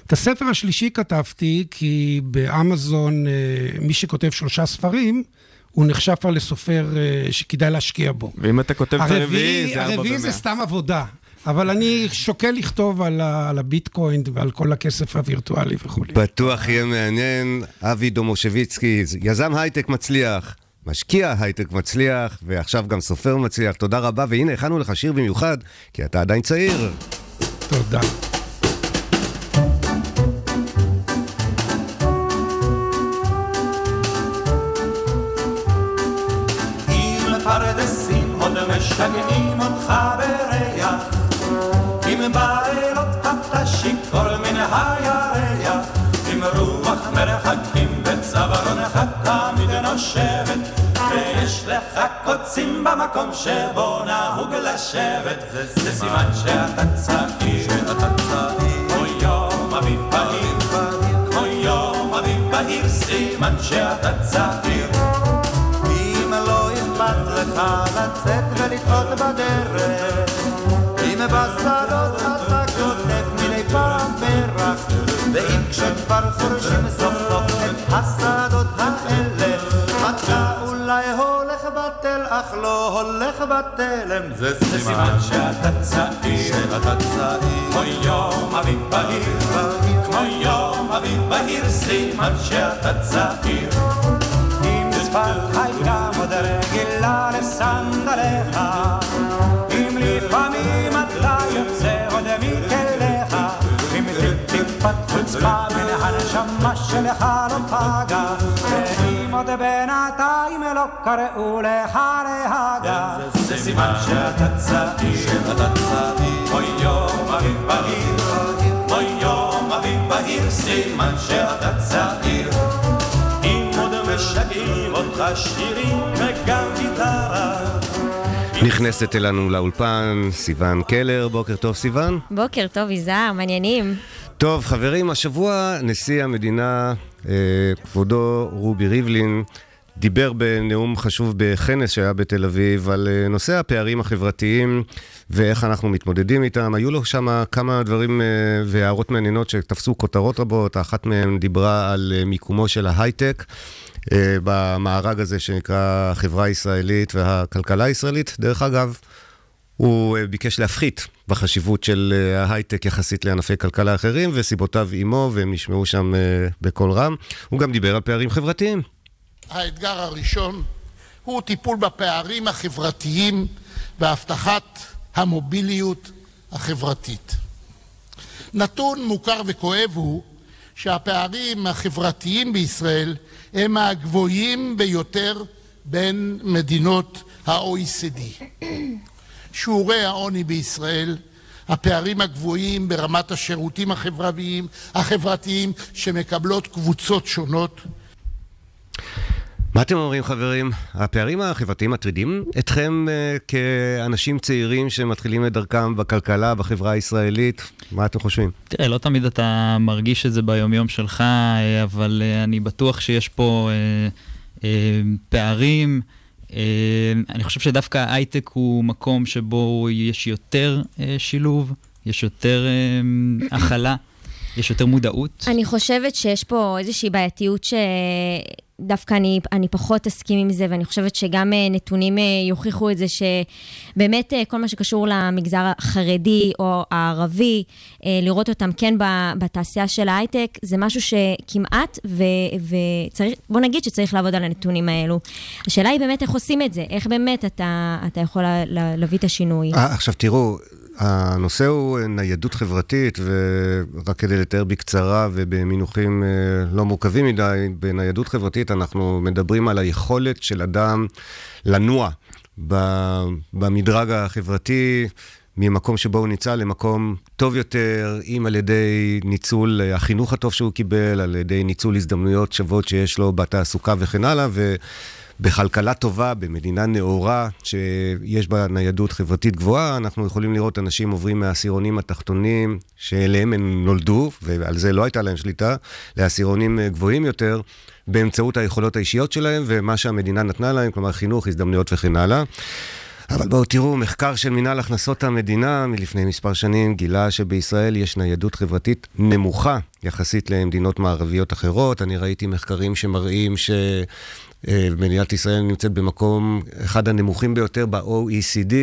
את הספר השלישי כתבתי כי באמזון, אה, מי שכותב שלושה ספרים, הוא נחשב כבר לסופר אה, שכדאי להשקיע בו. ואם אתה כותב את הרביעי, זה ארבע במאה. הרביעי זה סתם עבודה. אבל אני שוקל לכתוב על, ה, על הביטקוין ועל כל הכסף הווירטואלי וכולי. בטוח יהיה מעניין. אבי דומושביצקי, יזם הייטק מצליח. משקיע הייטק מצליח, ועכשיו גם סופר מצליח. תודה רבה, והנה, הכנו לך שיר במיוחד, כי אתה עדיין צעיר. תודה. משגעים אותך בריח, עם בלילות אתה שיכור מן הירח, עם רוח מרחקים בצווארונך תמיד נושבת, ויש לך קוצים במקום שבו נהוג לשבת, זה סימן שאתה צעיר, כמו יום אביב בהיר, כמו יום אביב בהיר, סימן שאתה צעיר. לך לצאת ולטעות בדרך. אם בשדות אתה כותב מדי פעם פרח ואם כשכבר חורשים סוף סוף את השדות האלה אתה אולי הולך בטל אך לא הולך בתלם. זה סימן שאתה צעיר. שאתה צעיר. כמו יום אביב בהיר. כמו יום אביב בהיר סימן שאתה צעיר שפת חיה עוד רגילה לסנדליך אם לפעמים אתה יוצא עוד מכליך אם טיפת חוצפה מן הנשמה שלך לא פגה ואם עוד בינתיים לא קראו לך להגה זה סימן שאתה צעיר אוי יום אביב בהיר אוי יום אביב בהיר סימן שאתה צעיר משגעים אותך שירים וגם גיטרה. נכנסת אלינו לאולפן סיון קלר, בוקר טוב סיון. בוקר טוב יזהר, מעניינים. טוב, חברים, השבוע נשיא המדינה, אה, כבודו רובי ריבלין, דיבר בנאום חשוב בכנס שהיה בתל אביב על אה, נושא הפערים החברתיים ואיך אנחנו מתמודדים איתם. היו לו שם כמה דברים אה, והערות מעניינות שתפסו כותרות רבות. אחת מהן דיברה על מיקומו של ההייטק. אה, במארג הזה שנקרא החברה הישראלית והכלכלה הישראלית. דרך אגב, הוא אה, ביקש להפחית בחשיבות של אה, ההייטק יחסית לענפי כלכלה אחרים, וסיבותיו עימו, והם נשמעו שם בקול רם. הוא גם דיבר על פערים חברתיים. האתגר הראשון הוא טיפול בפערים החברתיים והבטחת המוביליות החברתית. נתון מוכר וכואב הוא שהפערים החברתיים בישראל הם מהגבוהים ביותר בין מדינות ה-OECD. שיעורי העוני בישראל, הפערים הגבוהים ברמת השירותים החברתיים, החברתיים שמקבלות קבוצות שונות. מה אתם אומרים, חברים? הפערים החברתיים מטרידים אתכם אה, כאנשים צעירים שמתחילים את דרכם בכלכלה, בחברה הישראלית? מה אתם חושבים? תראה, לא תמיד אתה מרגיש את זה ביומיום שלך, אה, אבל אה, אני בטוח שיש פה אה, אה, פערים. אה, אני חושב שדווקא ההייטק הוא מקום שבו יש יותר אה, שילוב, יש יותר אה, הכלה, יש יותר מודעות. אני חושבת שיש פה איזושהי בעייתיות שדווקא אני, אני פחות אסכים עם זה, ואני חושבת שגם אה, נתונים אה, יוכיחו את זה, שבאמת אה, כל מה שקשור למגזר החרדי או הערבי, לראות אותם כן ב- בתעשייה של ההייטק, זה משהו שכמעט, ו- וצריך, בוא נגיד שצריך לעבוד על הנתונים האלו. השאלה היא באמת איך עושים את זה, איך באמת אתה, אתה יכול לה- לה- להביא את השינוי. עכשיו תראו, הנושא הוא ניידות חברתית, ורק כדי לתאר בקצרה ובמינוחים אה, לא מורכבים מדי, בניידות חברתית אנחנו מדברים על היכולת של אדם לנוע במדרג החברתי. ממקום שבו הוא נמצא למקום טוב יותר, אם על ידי ניצול אה, החינוך הטוב שהוא קיבל, על ידי ניצול הזדמנויות שוות שיש לו בתעסוקה וכן הלאה, ובכלכלה טובה, במדינה נאורה, שיש בה ניידות חברתית גבוהה, אנחנו יכולים לראות אנשים עוברים מהעשירונים התחתונים, שאליהם הם נולדו, ועל זה לא הייתה להם שליטה, לעשירונים אה, גבוהים יותר. באמצעות היכולות האישיות שלהם ומה שהמדינה נתנה להם, כלומר חינוך, הזדמנויות וכן הלאה. אבל בואו תראו, מחקר של מינהל הכנסות המדינה מלפני מספר שנים גילה שבישראל יש ניידות חברתית נמוכה יחסית למדינות מערביות אחרות. אני ראיתי מחקרים שמראים ש... מדינת ישראל נמצאת במקום אחד הנמוכים ביותר ב-OECD,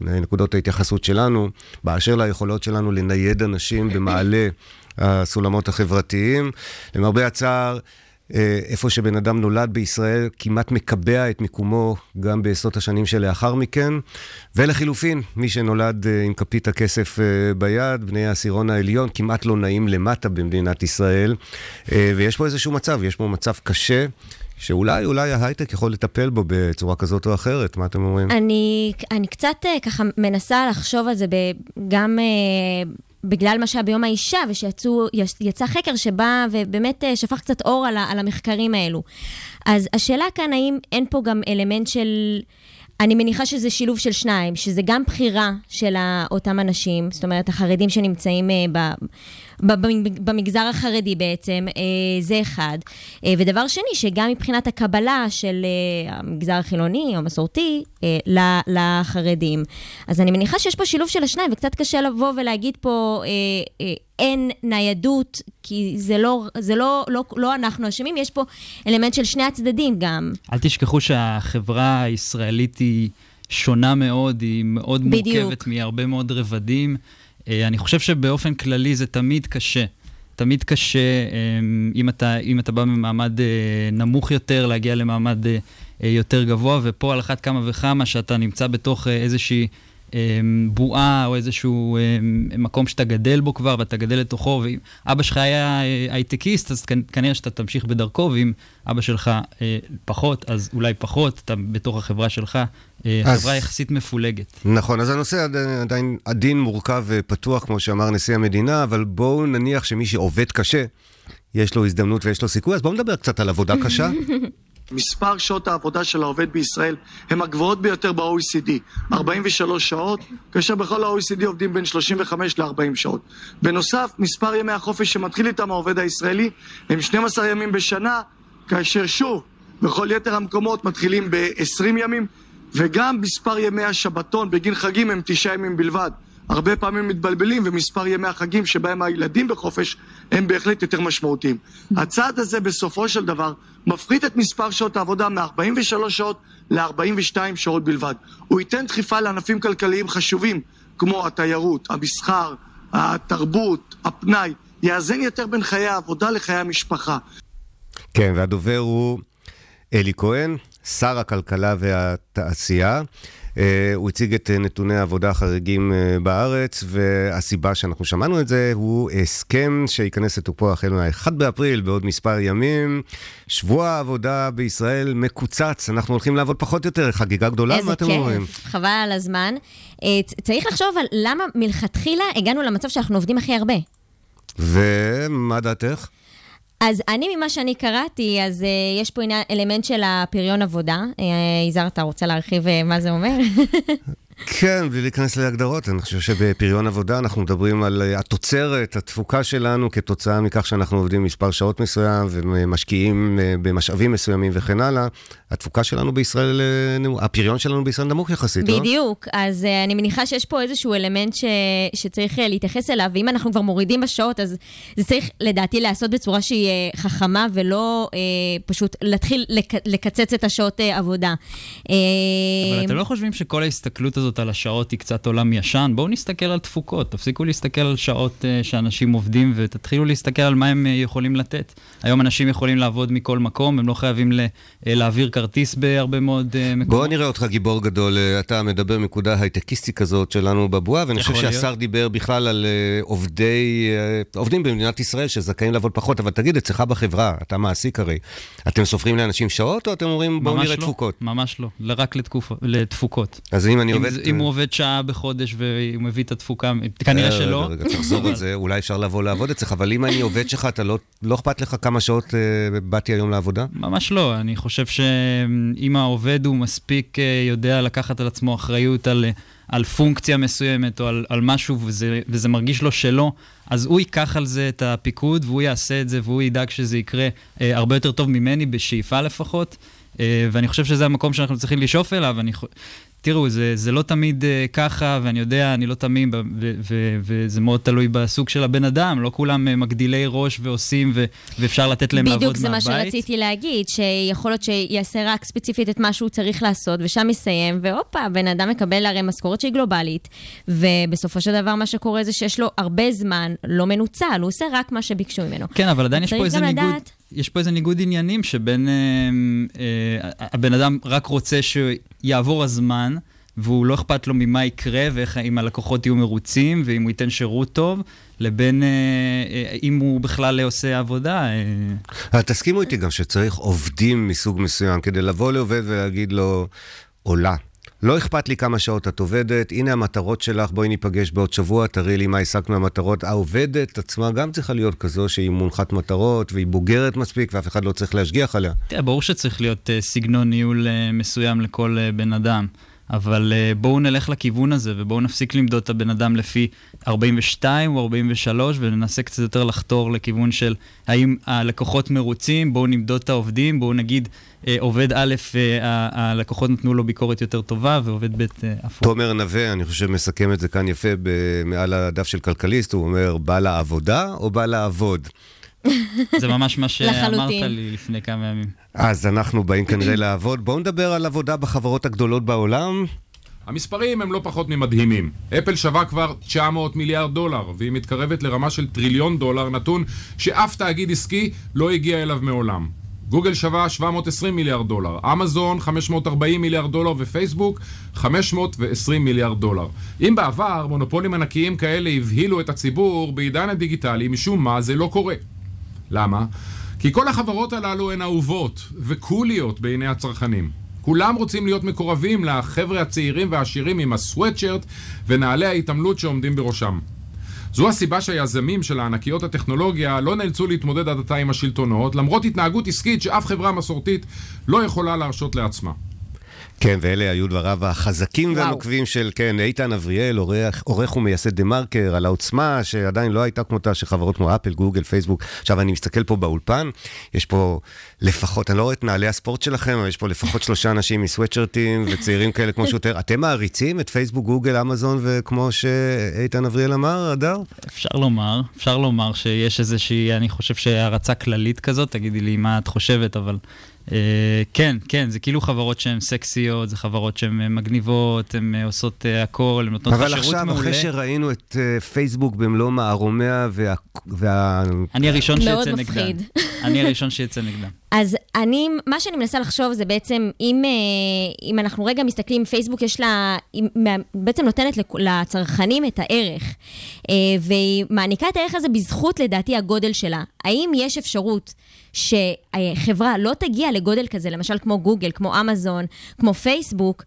נקודות ההתייחסות שלנו, באשר ליכולות שלנו לנייד אנשים במעלה הסולמות החברתיים. למרבה הצער, אה, איפה שבן אדם נולד בישראל, כמעט מקבע את מיקומו גם בעשרות השנים שלאחר מכן. ולחילופין, מי שנולד אה, עם כפית הכסף אה, ביד, בני העשירון העליון, כמעט לא נעים למטה במדינת ישראל. ויש פה איזשהו מצב, יש פה מצב קשה. שאולי, אולי ההייטק יכול לטפל בו בצורה כזאת או אחרת, מה אתם אומרים? אני, אני קצת אה, ככה מנסה לחשוב על זה ב, גם אה, בגלל מה שהיה ביום האישה, ושיצא חקר שבא ובאמת אה, שפך קצת אור על, על המחקרים האלו. אז השאלה כאן, האם אין פה גם אלמנט של... אני מניחה שזה שילוב של שניים, שזה גם בחירה של אותם אנשים, זאת אומרת, החרדים שנמצאים ב... במגזר החרדי בעצם, אה, זה אחד. אה, ודבר שני, שגם מבחינת הקבלה של אה, המגזר החילוני או המסורתי לחרדים. אז אני מניחה שיש פה שילוב של השניים, וקצת קשה לבוא ולהגיד פה... אין ניידות, כי זה לא, זה לא, לא, לא אנחנו אשמים, יש פה אלמנט של שני הצדדים גם. אל תשכחו שהחברה הישראלית היא שונה מאוד, היא מאוד בדיוק. מורכבת מהרבה מאוד רבדים. אה, אני חושב שבאופן כללי זה תמיד קשה. תמיד קשה, אה, אם אתה, אם אתה בא ממעמד אה, נמוך יותר, להגיע למעמד אה, יותר גבוה, ופה על אחת כמה וכמה שאתה נמצא בתוך איזושהי בועה או איזשהו אה, מקום שאתה גדל בו כבר ואתה גדל לתוכו, ואם אבא שלך היה אה, הייטקיסט, אז כנ- כנראה שאתה תמשיך בדרכו, ואם אבא שלך אה, פחות, אז אולי פחות, אתה בתוך החברה שלך, אה, אז- חברה יחסית מפולגת. נכון, אז הנושא עדיין עדין מורכב ופתוח, כמו שאמר נשיא המדינה, אבל בואו נניח שמי שעובד קשה, יש לו הזדמנות ויש לו סיכוי, אז בואו נדבר קצת על עבודה קשה. מספר שעות העבודה של העובד בישראל הם הגבוהות ביותר ב-OECD, 43 שעות, כאשר בכל ה-OECD עובדים בין 35 ל-40 שעות. בנוסף, מספר ימי החופש שמתחיל איתם העובד הישראלי הם 12 ימים בשנה, כאשר שוב, בכל יתר המקומות מתחילים ב-20 ימים, וגם מספר ימי השבתון בגין חגים הם 9 ימים בלבד. הרבה פעמים מתבלבלים, ומספר ימי החגים שבהם הילדים בחופש הם בהחלט יותר משמעותיים. הצעד הזה בסופו של דבר מפחית את מספר שעות העבודה מ-43 שעות ל-42 שעות בלבד. הוא ייתן דחיפה לענפים כלכליים חשובים כמו התיירות, המסחר, התרבות, הפנאי, יאזן יותר בין חיי העבודה לחיי המשפחה. כן, והדובר הוא אלי כהן, שר הכלכלה והתעשייה. אה, הוא הציג את אה, נתוני העבודה החריגים אה, בארץ, והסיבה שאנחנו שמענו את זה הוא הסכם שייכנס לתוקפו החל מה-1 באפריל, בעוד מספר ימים. שבוע העבודה בישראל מקוצץ, אנחנו הולכים לעבוד פחות יותר, חגיגה גדולה, מה אתם אומרים? איזה כיף, חבל על הזמן. צריך לחשוב על למה מלכתחילה הגענו למצב שאנחנו עובדים הכי הרבה. ומה דעתך? אז אני, ממה שאני קראתי, אז uh, יש פה אלמנט של הפריון עבודה. Uh, יזהר, אתה רוצה להרחיב uh, מה זה אומר? כן, בלי להיכנס להגדרות, אני חושב שבפריון עבודה אנחנו מדברים על אה, התוצרת, התפוקה שלנו כתוצאה מכך שאנחנו עובדים מספר שעות מסוים ומשקיעים אה, במשאבים מסוימים וכן הלאה. התפוקה שלנו בישראל, אה, הפריון שלנו בישראל נמוך יחסית, לא? בדיוק, אז אני מניחה שיש פה איזשהו אלמנט ש... שצריך להתייחס אליו, ואם אנחנו כבר מורידים בשעות, אז זה צריך לדעתי להיעשות בצורה שהיא חכמה ולא אה, פשוט להתחיל לק... לקצץ את השעות עבודה. אבל אתם לא חושבים שכל ההסתכלות הזאת על השעות היא קצת עולם ישן, בואו נסתכל על תפוקות, תפסיקו להסתכל על שעות uh, שאנשים עובדים ותתחילו להסתכל על מה הם uh, יכולים לתת. היום אנשים יכולים לעבוד מכל מקום, הם לא חייבים ל, uh, להעביר כרטיס בהרבה מאוד uh, מקומות. בואו נראה אותך גיבור גדול, אתה מדבר מנקודה הייטקיסטית כזאת שלנו בבועה, ואני חושב שהשר דיבר בכלל על uh, עובדי, uh, עובדים במדינת ישראל שזכאים לעבוד פחות, אבל תגיד, אצלך בחברה, אתה מעסיק הרי, אתם סופרים לאנשים שעות או אתם אומרים בואו נראה לא, תפוקות? ממש לא, רק לתקופ... לתפוקות. אז אם אני עובד... אם הוא עובד שעה בחודש והוא מביא את התפוקה, כנראה אה, שלא. רגע, תחזור על זה, אולי אפשר לבוא לעבוד אצלך, אבל אם אני עובד שלך, אתה לא, לא אכפת לך כמה שעות אה, באתי היום לעבודה? ממש לא, אני חושב שאם העובד הוא מספיק אה, יודע לקחת על עצמו אחריות על... על פונקציה מסוימת או על, על משהו וזה, וזה מרגיש לו שלא, אז הוא ייקח על זה את הפיקוד והוא יעשה את זה והוא ידאג שזה יקרה אה, הרבה יותר טוב ממני, בשאיפה לפחות. אה, ואני חושב שזה המקום שאנחנו צריכים לשאוף אליו. אני, תראו, זה, זה לא תמיד uh, ככה, ואני יודע, אני לא תמים, וזה מאוד תלוי בסוג של הבן אדם, לא כולם uh, מגדילי ראש ועושים, ו- ואפשר לתת להם לעבוד מהבית. בדיוק, זה מה שרציתי להגיד, שיכול להיות שיעשה רק ספציפית את מה שהוא צריך לעשות, ושם יסיים, והופה, הבן אדם מקבל הרי משכורת שהיא גלובלית, ובסופו של דבר מה שקורה זה שיש לו הרבה זמן לא מנוצל, הוא עושה רק מה שביקשו ממנו. כן, אבל עדיין יש פה איזה ניגוד. יש פה איזה ניגוד עניינים שבין אה, אה, הבן אדם רק רוצה שיעבור הזמן, והוא לא אכפת לו ממה יקרה ואיך, אם הלקוחות יהיו מרוצים ואם הוא ייתן שירות טוב, לבין אה, אה, אם הוא בכלל עושה עבודה. אה. תסכימו איתי גם שצריך עובדים מסוג מסוים כדי לבוא לעובד ולהגיד לו, עולה. לא אכפת לי כמה שעות את עובדת, הנה המטרות שלך, בואי ניפגש בעוד שבוע, תראי לי מה השגת מהמטרות. העובדת עצמה גם צריכה להיות כזו שהיא מונחת מטרות והיא בוגרת מספיק ואף אחד לא צריך להשגיח עליה. תראה, ברור שצריך להיות uh, סגנון ניהול uh, מסוים לכל uh, בן אדם. אבל uh, בואו נלך לכיוון הזה ובואו נפסיק למדוד את הבן אדם לפי 42 או 43 וננסה קצת יותר לחתור לכיוון של האם הלקוחות מרוצים, בואו נמדוד את העובדים, בואו נגיד uh, עובד א', uh, הלקוחות נתנו לו ביקורת יותר טובה ועובד ב', הפוך. תומר נווה, אני חושב, מסכם את זה כאן יפה מעל הדף של כלכליסט, הוא אומר, בא לעבודה או בא לעבוד? זה ממש מה שאמרת לי לפני כמה ימים. אז אנחנו באים כנראה לעבוד. בואו נדבר על עבודה בחברות הגדולות בעולם. המספרים הם לא פחות ממדהימים. אפל שווה כבר 900 מיליארד דולר, והיא מתקרבת לרמה של טריליון דולר, נתון שאף תאגיד עסקי לא הגיע אליו מעולם. גוגל שווה 720 מיליארד דולר, אמזון 540 מיליארד דולר ופייסבוק 520 מיליארד דולר. אם בעבר מונופולים ענקיים כאלה הבהילו את הציבור, בעידן הדיגיטלי משום מה זה לא קורה. למה? כי כל החברות הללו הן אהובות וקוליות בעיני הצרכנים. כולם רוצים להיות מקורבים לחבר'ה הצעירים והעשירים עם הסוואטשרט ונעלי ההתעמלות שעומדים בראשם. זו הסיבה שהיזמים של הענקיות הטכנולוגיה לא נאלצו להתמודד עד עתה עם השלטונות, למרות התנהגות עסקית שאף חברה מסורתית לא יכולה להרשות לעצמה. כן, ואלה היו דבריו החזקים והנוקבים של, כן, איתן אבריאל, עורך, עורך ומייסד דה מרקר, על העוצמה שעדיין לא הייתה כמותה של חברות כמו אפל, גוגל, פייסבוק. עכשיו, אני מסתכל פה באולפן, יש פה לפחות, אני לא רואה את נעלי הספורט שלכם, אבל יש פה לפחות שלושה אנשים מסוואטשרטים וצעירים כאלה כמו שוטר. אתם מעריצים את פייסבוק, גוגל, אמזון, וכמו שאיתן אבריאל אמר, הדר? אפשר לומר, אפשר לומר שיש איזושהי, אני חושב שהערצה כללית כזאת, תגידי לי מה את חושבת, אבל... Uh, כן, כן, זה כאילו חברות שהן סקסיות, זה חברות שהן אה, מגניבות, הן uh, עושות uh, הכל, הן נותנות לך שירות מעולה. אבל עכשיו, אחרי שראינו את uh, פייסבוק במלוא מערומיה וה... וה... אני הראשון שיצא נגדם. אני הראשון שיצא נגדם. אז אני, מה שאני מנסה לחשוב זה בעצם, אם, אם אנחנו רגע מסתכלים, פייסבוק יש לה, היא בעצם נותנת לצרכנים את הערך, והיא מעניקה את הערך הזה בזכות, לדעתי, הגודל שלה. האם יש אפשרות שחברה לא תגיע לגודל כזה, למשל כמו גוגל, כמו אמזון, כמו פייסבוק,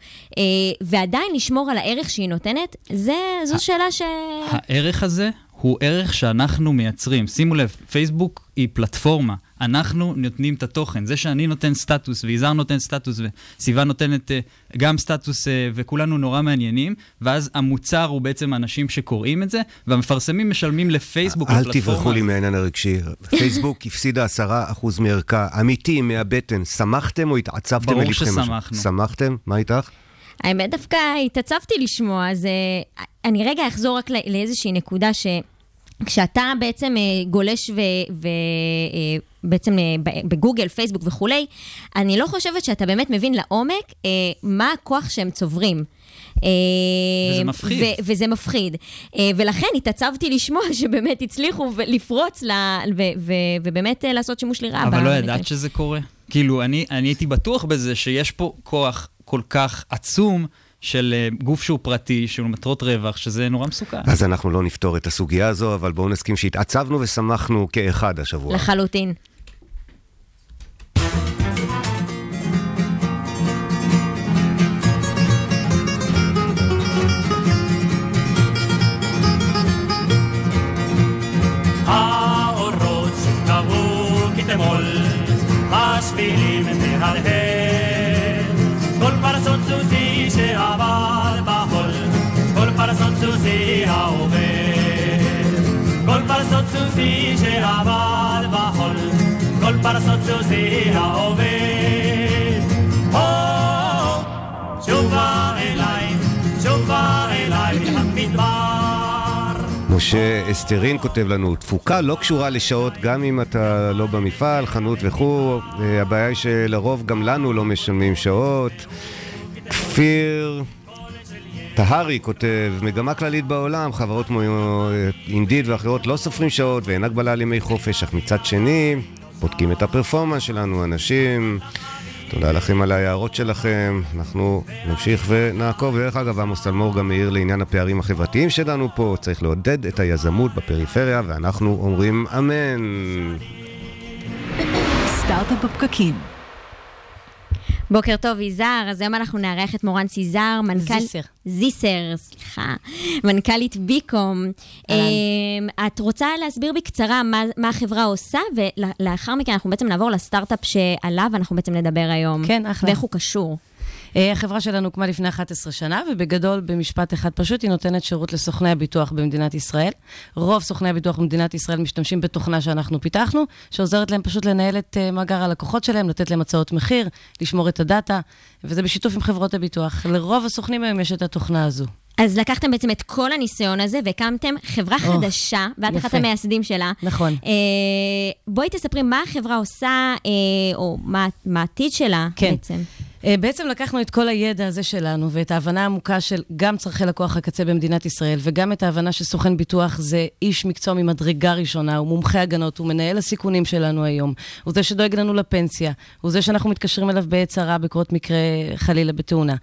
ועדיין לשמור על הערך שהיא נותנת? זה, זו שאלה ש... הערך הזה הוא ערך שאנחנו מייצרים. שימו לב, פייסבוק היא פלטפורמה. אנחנו נותנים את התוכן. זה שאני נותן סטטוס, ויזהר נותן סטטוס, וסיוון נותנת אה, גם סטטוס, אה, וכולנו נורא מעניינים, ואז המוצר הוא בעצם אנשים שקוראים את זה, והמפרסמים משלמים לפייסבוק, אל לפלטפורמה. תברחו לי מהעניין הרגשי. פייסבוק הפסידה עשרה אחוז מערכה, אמיתי, מהבטן. שמחתם או התעצבתם ברור? ששמחנו. שמחתם? מה איתך? האמת, דווקא התעצבתי לשמוע, אז אה, אני רגע אחזור רק לא- לאיזושהי נקודה ש... כשאתה בעצם אה, גולש ובעצם בגוגל, פייסבוק וכולי, אני לא חושבת שאתה באמת מבין לעומק אה, מה הכוח שהם צוברים. אה, וזה מפחיד. ו- וזה מפחיד. אה, ולכן התעצבתי לשמוע שבאמת הצליחו לפרוץ ל- ו- ו- ובאמת אה, לעשות שימוש לרעה. אבל לא. ידעת שזה קורה? כאילו, אני, אני הייתי בטוח בזה שיש פה כוח כל כך עצום של אה, גוף שהוא פרטי, שהוא מטרות רווח, שזה נורא מסוכן. אז אנחנו לא נפתור את הסוגיה הזו, אבל בואו נסכים שהתעצבנו ושמחנו כאחד השבוע. לחלוטין. סוסי שעבר בחול, כל פרסות סוסי העובר. הו, שובה אליי, שובה אליי המדבר. משה אסטרין כותב לנו, תפוקה לא קשורה לשעות גם אם אתה לא במפעל, חנות וכו', אה, הבעיה היא שלרוב גם לנו לא משלמים שעות. כפיר טהרי כותב, מגמה כללית בעולם, חברות כמו אה, אינדיד ואחרות לא סופרים שעות ואין הגבלה על ימי חופש, אך מצד שני, בודקים את הפרפורמנס שלנו, אנשים. תודה לכם על ההערות שלכם, אנחנו נמשיך ונעקוב. דרך אגב, עמוס תלמור גם העיר לעניין הפערים החברתיים שלנו פה, צריך לעודד את היזמות בפריפריה, ואנחנו אומרים אמן. סטארט-אפ בפקקים. בוקר טוב, יזהר. אז היום אנחנו נארח את מורן סיזר, מנכ"ל... זיסר. זיסר, סליחה. מנכ"לית ביקום. אהלן. אמ, את רוצה להסביר בקצרה מה, מה החברה עושה, ולאחר מכן אנחנו בעצם נעבור לסטארט-אפ שעליו אנחנו בעצם נדבר היום. כן, אחלה. ואיך הוא קשור. אה, החברה שלנו הוקמה לפני 11 שנה, ובגדול, במשפט אחד פשוט, היא נותנת שירות לסוכני הביטוח במדינת ישראל. רוב סוכני הביטוח במדינת ישראל משתמשים בתוכנה שאנחנו פיתחנו, שעוזרת להם פשוט לנהל את אה, מאגר הלקוחות שלהם, לתת להם הצעות מחיר, לשמור את הדאטה, וזה בשיתוף עם חברות הביטוח. לרוב הסוכנים היום יש את התוכנה הזו. אז לקחתם בעצם את כל הניסיון הזה והקמתם חברה או, חדשה, ואת. אחת המייסדים שלה. נכון. אה, בואי תספרי מה החברה עושה, אה, או מה מה העתיד שלה כן. בעצם. אה, בעצם לקחנו את כל הידע הזה שלנו ואת ההבנה העמוקה של גם צורכי לקוח הקצה במדינת ישראל וגם את ההבנה שסוכן ביטוח זה איש מקצוע ממדרגה ראשונה, הוא מומחה הגנות, הוא מנהל הסיכונים שלנו היום, הוא זה שדואג לנו לפנסיה, הוא זה שאנחנו מתקשרים אליו בעת צרה בקרות מקרה חלילה בתאונה.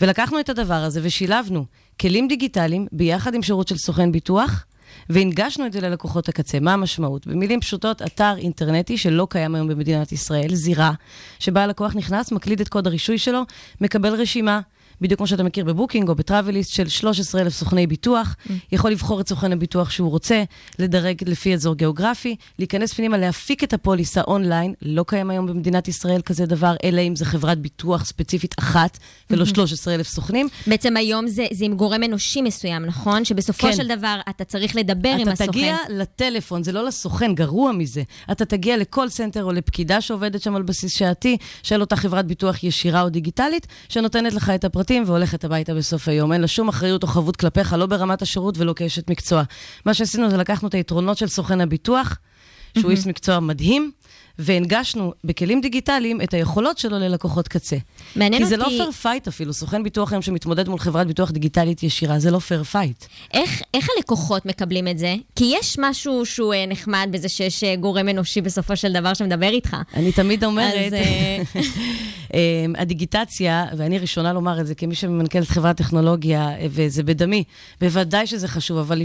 ולקחנו את הדבר הזה ושילבנו כלים דיגיטליים ביחד עם שירות של סוכן ביטוח. והנגשנו את זה ללקוחות הקצה. מה המשמעות? במילים פשוטות, אתר אינטרנטי שלא קיים היום במדינת ישראל, זירה, שבה הלקוח נכנס, מקליד את קוד הרישוי שלו, מקבל רשימה. בדיוק כמו שאתה מכיר בבוקינג או בטראבליסט של 13,000 סוכני ביטוח, mm. יכול לבחור את סוכן הביטוח שהוא רוצה, לדרג לפי אזור גיאוגרפי, להיכנס פנימה, להפיק את הפוליסה אונליין, לא קיים היום במדינת ישראל כזה דבר, אלא אם זה חברת ביטוח ספציפית אחת, ולא אהמ. 13,000 סוכנים. בעצם היום זה, זה עם גורם אנושי מסוים, נכון? שבסופו כן. של דבר אתה צריך לדבר עם אתה הסוכן. תגיע לטלפון, זה לא לסוכן, גרוע מזה. אתה תגיע ל call center או לפקידה שעובדת שם על בסיס שעתי, של אותה חברת ביטוח ישירה או דיגיטלית, שנותנת לך את הפרטים והולכת הביתה בסוף היום. אין לה שום אחריות או חבות כלפיך, לא ברמת השירות ולא כאשת מקצוע. מה שעשינו זה לקחנו את היתרונות של סוכן הביטוח, שהוא איש מקצוע מדהים, והנגשנו בכלים דיגיטליים את היכולות שלו ללקוחות קצה. מעניין כי זה לא אותי- fair fight אפילו, סוכן ביטוח היום שמתמודד מול חברת ביטוח דיגיטלית ישירה, זה לא fair fight. איך, איך הלקוחות מקבלים את זה? כי יש משהו שהוא אה, נחמד בזה שיש אה, גורם אנושי בסופו של דבר שמדבר איתך. אני תמיד אומרת, אז, אה, אמ, הדיגיטציה, ואני ראשונה לומר את זה כמי שממנכ"לת חברת טכנולוגיה, אה, וזה בדמי, בוודאי שזה חשוב, אבל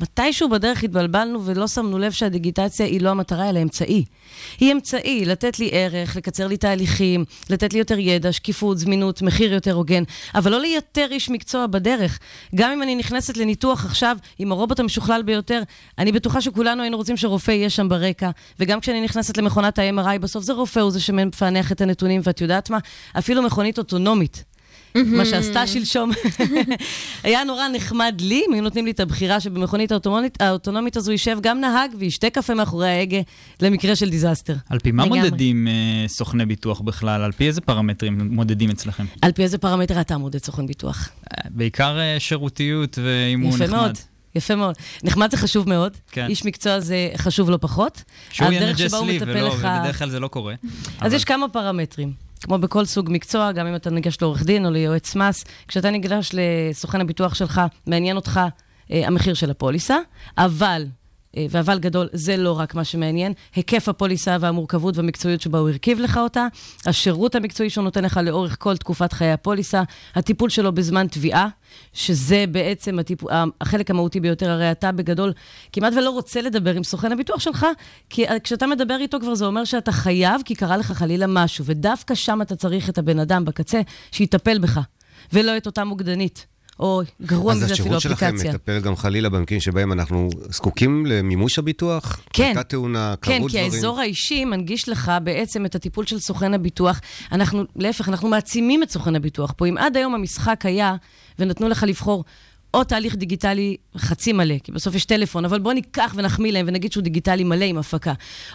מתישהו בדרך התבלבלנו ולא שמנו לב שהדיגיטציה היא לא המטרה, אלא אמצעי. היא אמצעי לתת לי ערך, לקצר לי תהליכים, לתת לי יותר ידע, שקיפות, זמינות, מחיר יותר הוגן, אבל לא לייתר איש מקצוע בדרך. גם אם אני נכנסת לניתוח עכשיו עם הרובוט המשוכלל ביותר, אני בטוחה שכולנו היינו רוצים שרופא יהיה שם ברקע, וגם כשאני נכנסת למכונת ה-MRI, בסוף זה רופא, הוא זה שמפענח את הנתונים, ואת יודעת מה? אפילו מכונית אוטונומית. מה שעשתה שלשום. היה נורא נחמד לי, אם היו נותנים לי את הבחירה שבמכונית האוטונומית, האוטונומית הזו יישב גם נהג וישתה קפה מאחורי ההגה למקרה של disaster. על פי מה לגמרי. מודדים אה, סוכני ביטוח בכלל? על פי איזה פרמטרים מודדים אצלכם? על פי איזה פרמטר אתה מודד סוכן ביטוח? בעיקר אה, שירותיות ואימון נחמד. יפה מאוד. יפה מאוד. נחמד זה חשוב מאוד, כן. איש מקצוע זה חשוב לא פחות. שהוא ינג'ס הוא לי, ובדרך כלל זה לא קורה. אז יש כמה פרמטרים. כמו בכל סוג מקצוע, גם אם אתה ניגש לעורך דין או ליועץ מס, כשאתה ניגש לסוכן הביטוח שלך, מעניין אותך אה, המחיר של הפוליסה, אבל, ואבל גדול, זה לא רק מה שמעניין, היקף הפוליסה והמורכבות והמקצועיות שבה הוא הרכיב לך אותה, השירות המקצועי שהוא נותן לך לאורך כל תקופת חיי הפוליסה, הטיפול שלו בזמן תביעה, שזה בעצם הטיפ... החלק המהותי ביותר, הרי אתה בגדול כמעט ולא רוצה לדבר עם סוכן הביטוח שלך, כי אה, כשאתה מדבר איתו כבר זה אומר שאתה חייב, כי קרה לך חלילה משהו, ודווקא שם אתה צריך את הבן אדם בקצה שיטפל בך, ולא את אותה מוקדנית. או גרוע אז מזה אפילו השירות שלכם אפליקציה. מטפל גם חלילה במקרים שבהם אנחנו זקוקים למימוש הביטוח? כן. הייתה תאונה, קרו כן, דברים? כי האזור האישי מנגיש לך בעצם את הטיפול של סוכן הביטוח. אנחנו, להפך, אנחנו מעצימים את סוכן הביטוח פה. אם עד היום המשחק היה, ונתנו לך לבחור או תהליך דיגיטלי חצי מלא, כי בסוף יש טלפון, אבל בוא ניקח ונחמיא להם ונגיד שהוא דיגיטלי מלא עם הפקה.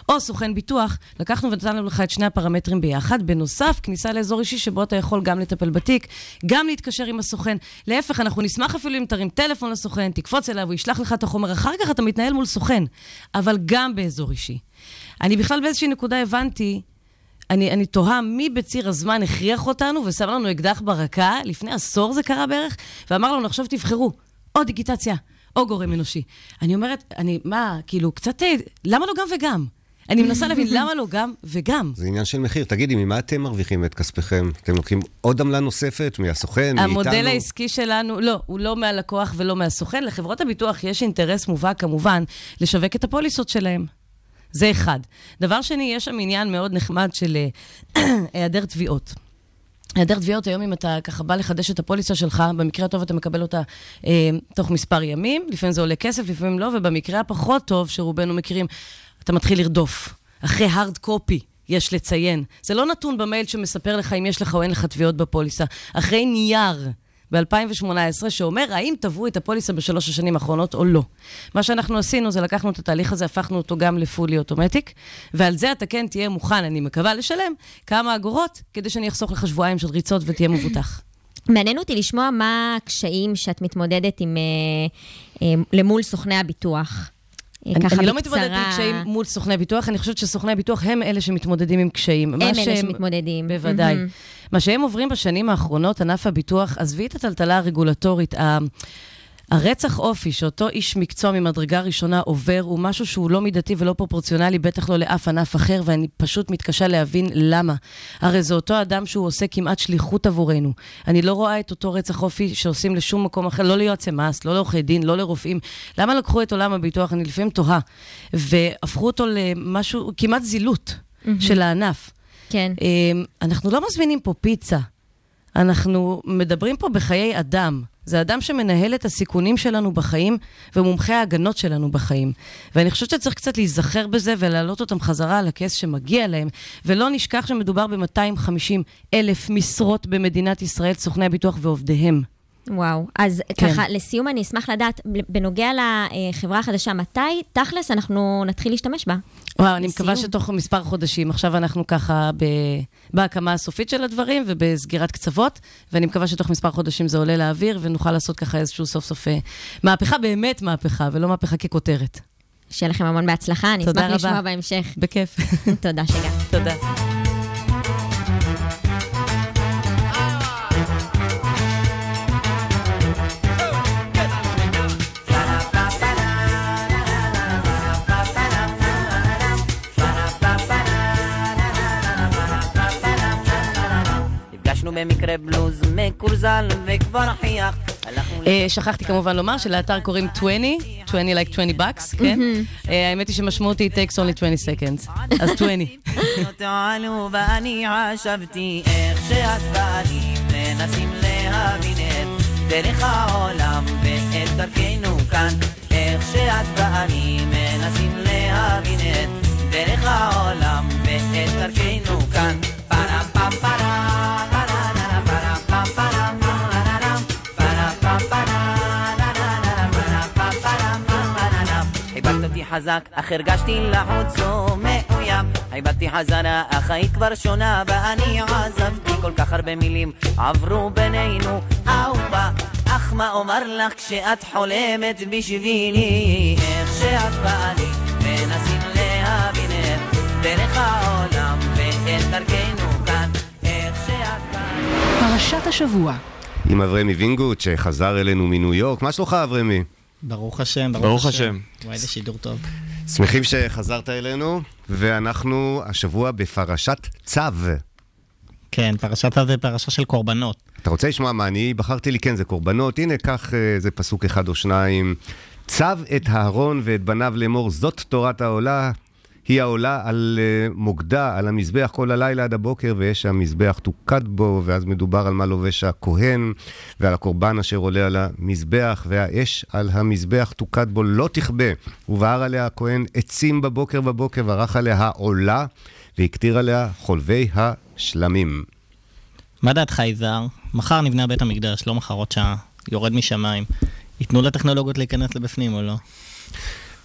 או סוכן ביטוח, לקחנו ונתנו לך את שני הפרמטרים ביחד. בנוסף, כניסה לאזור אישי שבו אתה יכול גם לטפל בתיק, גם להתקשר עם הסוכן. להפך, אנחנו נשמח אפילו אם תרים טלפון לסוכן, תקפוץ אליו, הוא ישלח לך את החומר. אחר כך אתה מתנהל מול סוכן, אבל גם באזור אישי. אני בכלל באיזושהי נקודה הבנתי, אני, אני תוהה מי בציר הזמן הכריח אותנו ושם לנו אקדח ברקה, לפני עשור זה קרה בערך, ואמר לנו, עכשיו תבחרו, או דיגיטציה, או גורם אנושי. אני אומרת, אני, מה, כאילו, קצת, אה, למה לא גם וגם? אני מנסה להבין למה לא גם וגם. זה עניין של מחיר. תגידי, ממה אתם מרוויחים את כספיכם? אתם לוקחים עוד עמלה נוספת מהסוכן, מאיתנו? המודל העסקי שלנו, לא, הוא לא מהלקוח ולא מהסוכן. לחברות הביטוח יש אינטרס מובהק, כמובן, לשווק את הפוליסות שלהם. זה אחד. דבר שני, יש שם עניין מאוד נחמד של אה, היעדר תביעות. היעדר תביעות, היום אם אתה ככה בא לחדש את הפוליסה שלך, במקרה הטוב אתה מקבל אותה אה, תוך מספר ימים, לפעמים זה עולה כסף, לפעמים לא, ובמקרה הפחות טוב, שרובנו מכירים, אתה מתחיל לרדוף. אחרי hard copy, יש לציין. זה לא נתון במייל שמספר לך אם יש לך או אין לך תביעות בפוליסה. אחרי נייר. ב-2018, שאומר האם תבעו את הפוליסה בשלוש השנים האחרונות או לא. מה שאנחנו עשינו זה לקחנו את התהליך הזה, הפכנו אותו גם לפולי אוטומטיק, ועל זה אתה כן תהיה מוכן, אני מקווה, לשלם כמה אגורות, כדי שאני אחסוך לך שבועיים של ריצות ותהיה מבוטח. מעניין אותי לשמוע מה הקשיים שאת מתמודדת עם, אה, אה, למול סוכני הביטוח. אני, ככה אני לא בקצרה. מתמודדת עם קשיים מול סוכני ביטוח, אני חושבת שסוכני הביטוח הם אלה שמתמודדים עם קשיים. הם אלה שהם- שמתמודדים. בוודאי. מהמם. מה שהם עוברים בשנים האחרונות, ענף הביטוח, עזבי את הטלטלה הרגולטורית, ה- הרצח אופי שאותו איש מקצוע ממדרגה ראשונה עובר, הוא משהו שהוא לא מידתי ולא פרופורציונלי, בטח לא לאף ענף אחר, ואני פשוט מתקשה להבין למה. הרי זה אותו אדם שהוא עושה כמעט שליחות עבורנו. אני לא רואה את אותו רצח אופי שעושים לשום מקום אחר, לא ליועצי מס, לא לעורכי דין, לא לרופאים. למה לקחו את עולם הביטוח? אני לפעמים תוהה. והפכו אותו למשהו, כמעט זילות מהמם. של הענף. כן. אנחנו לא מזמינים פה פיצה. אנחנו מדברים פה בחיי אדם. זה אדם שמנהל את הסיכונים שלנו בחיים ומומחה ההגנות שלנו בחיים. ואני חושבת שצריך קצת להיזכר בזה ולהעלות אותם חזרה על הכס שמגיע להם, ולא נשכח שמדובר ב-250 אלף משרות במדינת ישראל, סוכני הביטוח ועובדיהם. וואו, אז כן. ככה, לסיום אני אשמח לדעת, בנוגע לחברה החדשה, מתי תכלס אנחנו נתחיל להשתמש בה? וואו, אני מקווה. שתוך מספר חודשים. עכשיו אנחנו ככה ב... בהקמה הסופית של הדברים ובסגירת קצוות, ואני מקווה שתוך מספר חודשים זה עולה לאוויר, ונוכל לעשות ככה איזשהו סוף סוף אה, מהפכה, באמת מהפכה, ולא מהפכה ככותרת. שיהיה לכם המון בהצלחה, אני אשמח רבה. לשמוע בהמשך. בכיף. תודה שהגעת. תודה. במקרה בלוז מקולזל וכבר חייך אה, שכחתי כמובן לומר שלאתר קוראים 20, 20 like 20 bucks, כן? אה, האמת היא שמשמעות היא takes only 20 seconds. אז 20. תעלו ואני חשבתי איך שאת ואני מנסים להבין את דרך העולם ואת דרכנו כאן איך שאת ואני מנסים להבין את דרך העולם ואת דרכנו כאן פרה פם פרה חזק אך הרגשתי לחוץ ומאוים חיבקתי חזרה אך היית כבר שונה ואני עזבתי כל כך הרבה מילים עברו בינינו אהובה אך מה אומר לך כשאת חולמת בשבילי איך שאת באה לי מנסים להבין את דרך העולם ואת דרכנו כאן איך שאת באה לי פרשת השבוע. עם אברמי וינגוט שחזר אלינו מניו יורק. מה שלומך אברמי? ברוך השם, ברוך, ברוך השם. השם. וואי, איזה שידור טוב. שמחים שחזרת אלינו, ואנחנו השבוע בפרשת צו. כן, פרשת צו זה פרשה של קורבנות. אתה רוצה לשמוע מה אני בחרתי לי? כן, זה קורבנות. הנה, קח אה, איזה פסוק אחד או שניים. צו את אהרון ואת בניו לאמור, זאת תורת העולה. היא העולה על אה, מוקדה, על המזבח כל הלילה עד הבוקר, ויש שם מזבח תוקד בו, ואז מדובר על מה לובש הכהן, ועל הקורבן אשר עולה על המזבח, והאש על המזבח תוקד בו לא תכבה. ובער עליה הכהן עצים בבוקר בבוקר, וערך עליה עולה, והקטיר עליה חולבי השלמים. מה דעתך, יזהר? מחר נבנה בית המקדש, לא מחר עוד שעה. יורד משמיים. ייתנו לטכנולוגיות להיכנס לבפנים או לא?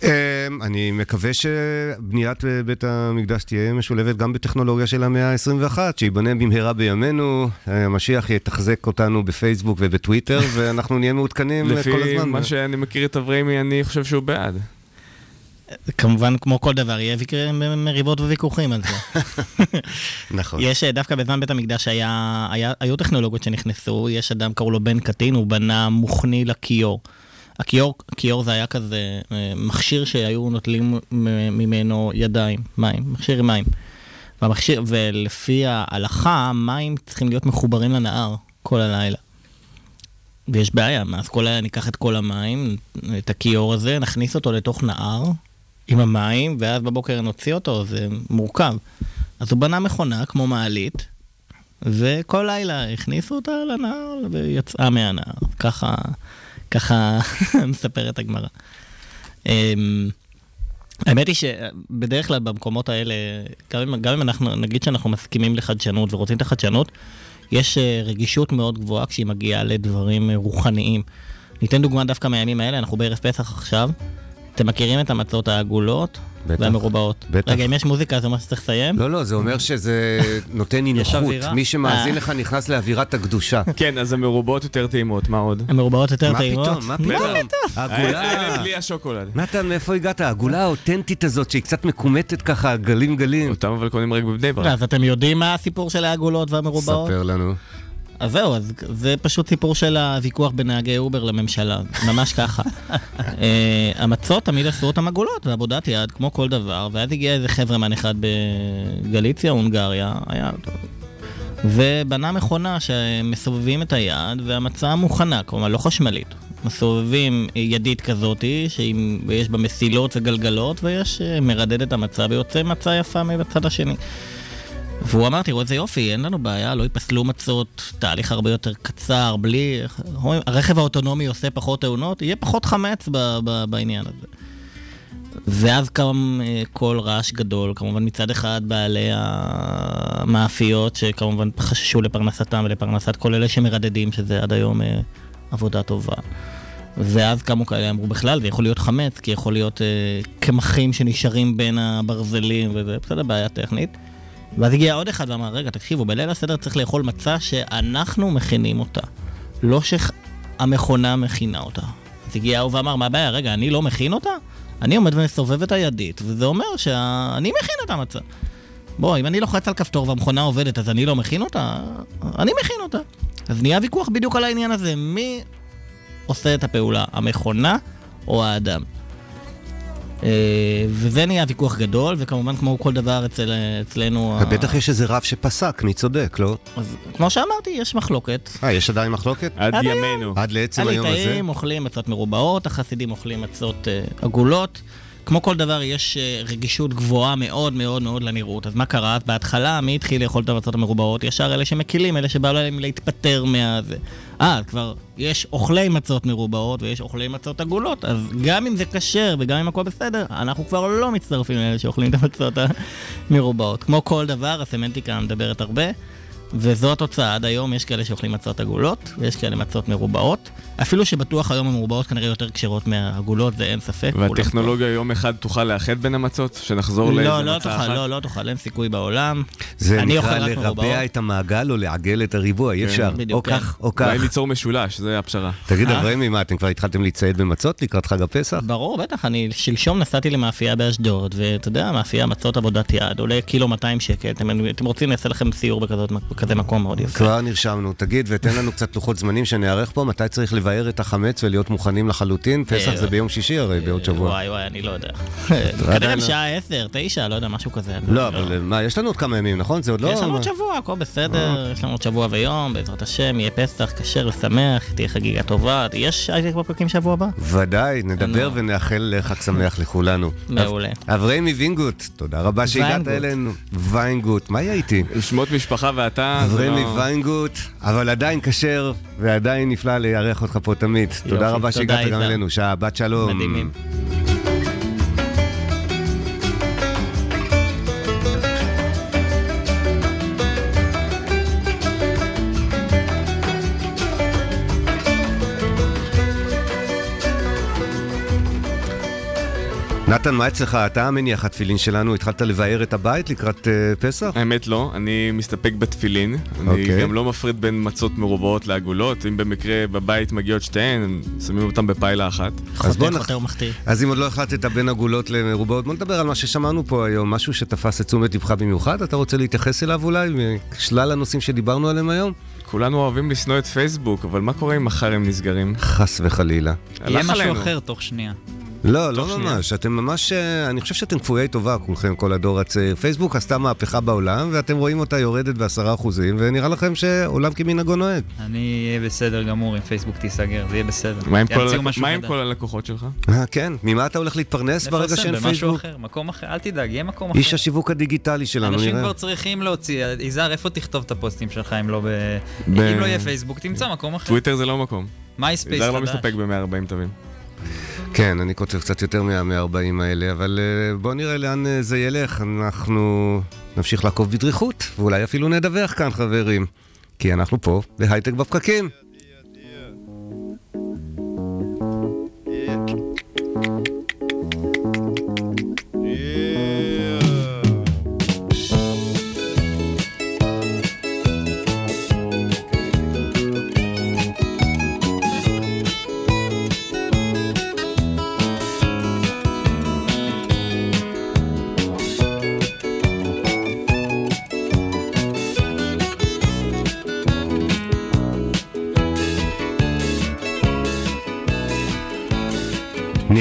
אמ, אני מקווה שבניית בית המקדש תהיה משולבת גם בטכנולוגיה של המאה ה-21, שייבנה במהרה בימינו, המשיח יתחזק אותנו בפייסבוק ובטוויטר, ואנחנו נהיה מעודכנים כל לפי הזמן. מה שאני מכיר את אברמי, אני חושב שהוא בעד. כמובן, כמו כל דבר, יהיה מריבות וויכוחים על זה. נכון. יש, אה, דווקא בזמן בית המקדש היה, היה, היו טכנולוגיות שנכנסו, יש אדם, קראו לו בן קטין, הוא בנה מוכני לכיור. הכיור, הכיור זה היה כזה אה, מכשיר שהיו נוטלים ממנו ידיים, מים, מכשיר מים. והמכשיר, ולפי ההלכה, מים צריכים להיות מחוברים לנהר כל הלילה. ויש בעיה, אז כל הלילה ניקח את כל המים, את הכיור הזה, נכניס אותו לתוך נהר עם המים, ואז בבוקר נוציא אותו, זה מורכב. אז הוא בנה מכונה כמו מעלית, וכל לילה הכניסו אותה לנהר ויצאה מהנהר. ככה, ככה מספרת הגמרא. אמ, האמת היא שבדרך כלל במקומות האלה, גם אם, גם אם אנחנו, נגיד שאנחנו מסכימים לחדשנות ורוצים את החדשנות, יש אה, רגישות מאוד גבוהה כשהיא מגיעה לדברים אה, רוחניים. ניתן דוגמה דווקא מהימים האלה, אנחנו בערב פסח עכשיו. אתם מכירים את המצות העגולות בטח. והמרובעות? בטח. רגע, אם יש מוזיקה זה אומר שצריך לסיים? לא, לא, זה אומר שזה נותן. אווירה? מי שמאזין אה. לך נכנס לאווירת הקדושה. כן, אז המרובעות יותר טעימות, מה עוד? המרובעות יותר מה טעימות? פתאום? מה פתאום? העגולה... האלה בלי השוקולד. נתן, מאיפה הגעת? העגולה האותנטית הזאת, שהיא קצת מקומטת ככה, גלים גלים. אותם אבל קונים רק בבני ברק. אז אתם יודעים מה הסיפור של העגולות והמרובעות? ספר לנו. אז זהו, אז זה פשוט סיפור של הוויכוח בין נהגי אובר לממשלה, ממש ככה. אה, המצות תמיד עשו אותם עגולות ועבודת יד, כמו כל דבר, ואז הגיע איזה חברמן אחד בגליציה, הונגריה, היה... ובנה מכונה שמסובבים את היד והמצה מוכנה, כלומר לא חשמלית. מסובבים ידית כזאתי, שיש בה מסילות וגלגלות, ויש אה, מרדד את המצה ויוצא מצה יפה מהצד השני. והוא אמר, תראו איזה יופי, אין לנו בעיה, לא ייפסלו מצות, תהליך הרבה יותר קצר, בלי... הרכב האוטונומי עושה פחות תאונות, יהיה פחות חמץ ב- ב- בעניין הזה. ואז קם אה, קול רעש גדול, כמובן מצד אחד בעלי המאפיות, שכמובן חששו לפרנסתם ולפרנסת כל אלה שמרדדים, שזה עד היום אה, עבודה טובה. ואז קמו כאלה, אמרו בכלל, זה יכול להיות חמץ, כי יכול להיות אה, קמחים שנשארים בין הברזלים, וזה בסדר, בעיה טכנית. ואז הגיע עוד אחד ואמר, רגע, תקשיבו, בליל הסדר צריך לאכול מצה שאנחנו מכינים אותה, לא שהמכונה מכינה אותה. אז הגיע ההוא ואמר, מה הבעיה? רגע, אני לא מכין אותה? אני עומד ומסובב את הידית, וזה אומר שאני מכין את המצה. בוא, אם אני לוחץ על כפתור והמכונה עובדת, אז אני לא מכין אותה? אני מכין אותה. אז נהיה ויכוח בדיוק על העניין הזה, מי עושה את הפעולה, המכונה או האדם? אה, וזה נהיה ויכוח גדול, וכמובן כמו כל דבר אצל, אצלנו... ה- בטח יש איזה רב שפסק, מי צודק, לא? אז כמו שאמרתי, יש מחלוקת. אה, יש עדיין מחלוקת? עד עד ימינו. עד לעצם היום הזה? הליטאים אוכלים מצות מרובעות, החסידים אוכלים מצות אה, עגולות. כמו כל דבר, יש אה, רגישות גבוהה מאוד מאוד מאוד לנראות. אז מה קרה? בהתחלה, מי התחיל לאכול את המצות המרובעות? ישר אלה שמקילים, אלה שבא להם להתפטר מהזה. אה, כבר יש אוכלי מצות מרובעות ויש אוכלי מצות עגולות, אז גם אם זה כשר וגם אם הכל בסדר, אנחנו כבר לא מצטרפים לאלה שאוכלים את המצות המרובעות. כמו כל דבר, הסמנטיקה מדברת הרבה. וזו התוצאה, עד היום יש כאלה שאוכלים מצות עגולות, ויש כאלה מצות מרובעות. אפילו שבטוח היום המרובעות כנראה יותר כשרות מהעגולות, זה אין ספק. והטכנולוגיה יום אחד תוכל לאחד בין המצות? שנחזור לאיזה לא, לא מצה תוכל, אחת? לא, לא תוכל, אין סיכוי בעולם. זה אני נקרא לרבע. את המעגל או לעגל את הריבוע, אי כן, אפשר. בדיוק, או כן. כך או כך. אולי ליצור משולש, זה הפשרה. תגיד, אה? אברהמי, מה, אתם כבר התחלתם להצטייד במצות לקראת חג הפסח? ברור, בטח, אני שלשום נסעתי למאפייה באשדוד, ואתה יודע, מאפייה מצות עבודת יד, עולה קילו 200 שקל, אתם, אתם רוצים, נעשה לכם סיור בכזאת, בכזה מקום מאוד יפה. כבר נרשמנו. תגיד, ותן לנו קצת לוחות זמנים שנערך פה, מתי צריך לבאר את החמץ ולהיות מוכנים לחלוטין? פסח זה ביום שישי הרי, בעוד שבוע. וואי וואי, אני לא יודע. כנראה לא. בשעה 10, 9, לא יודע, משהו כזה. לא, אבל מה, יש לנו עוד כמה ימים, נכון? זה עוד לא... יש לנו עוד שבוע, הכל בסדר, יש לנו עוד שבוע ויום, בעזרת השם, יהיה פסח, כשר לשמח, תהיה חגיגה טובה, יש הייטק בפרקים שבוע הבא? ודאי, נדבר ונאחל חג שמח לכולנו. מעולה. אברהמי וינגוט, תודה רבה שהגעת. אלינו. ויינגוט, מה יהיה איתי? שמות משפחה ואתה... זה אברהמי לא- ויינגוט, אבל עדיין כשר, ועדיין נפלא לארח אותך פה תמיד. תודה רבה תודה, שהגעת גם. אלינו, שבת שלום. מדהימים. נתן, מה אצלך? אתה המניח התפילין שלנו, התחלת לבאר את הבית לקראת אה, פסח? האמת לא, אני מסתפק בתפילין. אני אוקיי. גם לא מפריד בין מצות מרובעות לעגולות. אם במקרה בבית מגיעות שתיהן, שמים אותן בפיילה אחת. אז בוא נח- חותר מחטיא. אז אם עוד לא החלטת בין עגולות למרובעות, בוא נדבר על מה ששמענו פה היום, משהו שתפס את תשומת לבך במיוחד, אתה רוצה להתייחס אליו אולי, משלל הנושאים שדיברנו עליהם היום? כולנו אוהבים לשנוא את פייסבוק, אבל מה קורה אם מחר הם נסגרים? חס וחלילה. יהיה משהו. אחר תוך שנייה. לא, לא שנייה. ממש, אתם ממש, אה, אני חושב שאתם כפויי טובה כולכם, כל הדור הצעיר. פייסבוק עשתה מהפכה בעולם, ואתם רואים אותה יורדת בעשרה אחוזים, ונראה לכם שעולם כמנהגו נוהג. אני אהיה בסדר גמור אם פייסבוק תיסגר, זה יהיה בסדר. מה עם כל ימציאו ה- משהו מה עם חדש. כל הלקוחות שלך? אה, כן, ממה אתה הולך להתפרנס ברגע שאין לפרסם במשהו פייסבוק? אחר, מקום אחר, אל תדאג, יהיה מקום אחר. איש השיווק הדיגיטלי שלנו, אנשים נראה. כבר צריכים להוציא, יזהר, איפה תכתוב את הפוסטים שלך אם לא ב... ב- אם לא יהיה פייסבוק, תמצא מקום אחר. טוויטר זה לא מקום. מייספייס יזהר לא חדש. מסתפק ב-140 תווים. כן, אני כותב קצת יותר מה-140 האלה, אבל אה, בואו נראה לאן אה, זה ילך. אנחנו נמשיך לעקוב בדריכות, ואולי אפילו נדווח כאן, חברים. כי אנחנו פה בהייטק בפקקים.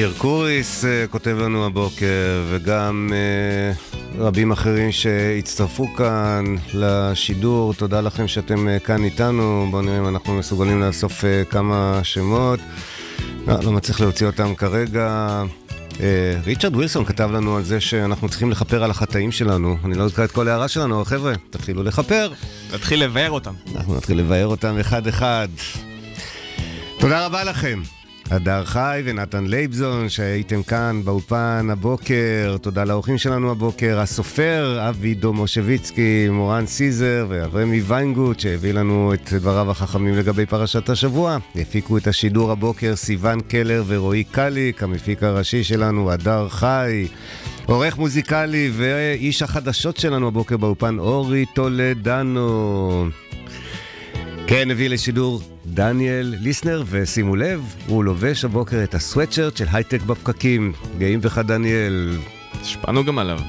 ניר קוריס אה, כותב לנו הבוקר, וגם אה, רבים אחרים שהצטרפו כאן לשידור. תודה לכם שאתם אה, כאן איתנו. בואו נראה אם אנחנו מסוגלים לאסוף כמה שמות. לא, לא מצליח להוציא אותם כרגע. ריצ'רד ווילסון כתב לנו על זה שאנחנו צריכים לכפר על החטאים שלנו. אני לא אזכר את כל הערה שלנו, אבל חבר'ה, תתחילו לכפר. נתחיל לבאר אותם. אנחנו נתחיל לבאר אותם אחד-אחד. תודה רבה לכם. הדר חי ונתן לייבזון שהייתם כאן באולפן הבוקר. תודה לאורחים שלנו הבוקר, הסופר אבי דומושביצקי, מורן סיזר ואברמי ויינגוט שהביא לנו את דבריו החכמים לגבי פרשת השבוע. הפיקו את השידור הבוקר סיון קלר ורועי קליק, המפיק הראשי שלנו הדר חי. עורך מוזיקלי ואיש החדשות שלנו הבוקר באולפן אורי טולדנו. כן, הביא לשידור דניאל ליסנר, ושימו לב, הוא לובש הבוקר את הסוואטשרט של הייטק בפקקים. גאים בך, דניאל. השפענו גם עליו.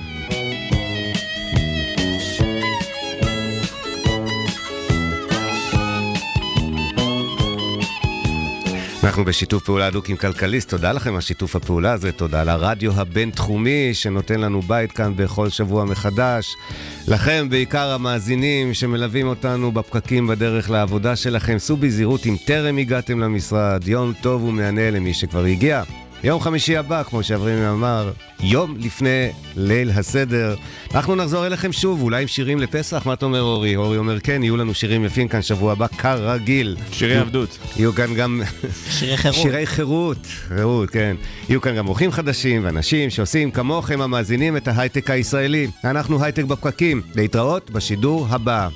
אנחנו בשיתוף פעולה הדוק עם כלכליסט, תודה לכם על שיתוף הפעולה הזה, תודה לרדיו הבינתחומי שנותן לנו בית כאן בכל שבוע מחדש. לכם, בעיקר המאזינים שמלווים אותנו בפקקים בדרך לעבודה שלכם, סעו בזהירות אם טרם הגעתם למשרד, יום טוב ומהנה למי שכבר הגיע. יום חמישי הבא, כמו שאברהם אמר, יום לפני ליל הסדר. אנחנו נחזור אליכם שוב, אולי עם שירים לפסח, מה אתה אומר אורי? אורי אומר כן, יהיו לנו שירים יפים כאן שבוע הבא, כרגיל. שירי עבדות. יהיו כאן גם... שירי חירות. שירי חירות, חירות, כן. יהיו כאן גם אורחים חדשים ואנשים שעושים כמוכם המאזינים את ההייטק הישראלי. אנחנו הייטק בפקקים. להתראות בשידור הבא.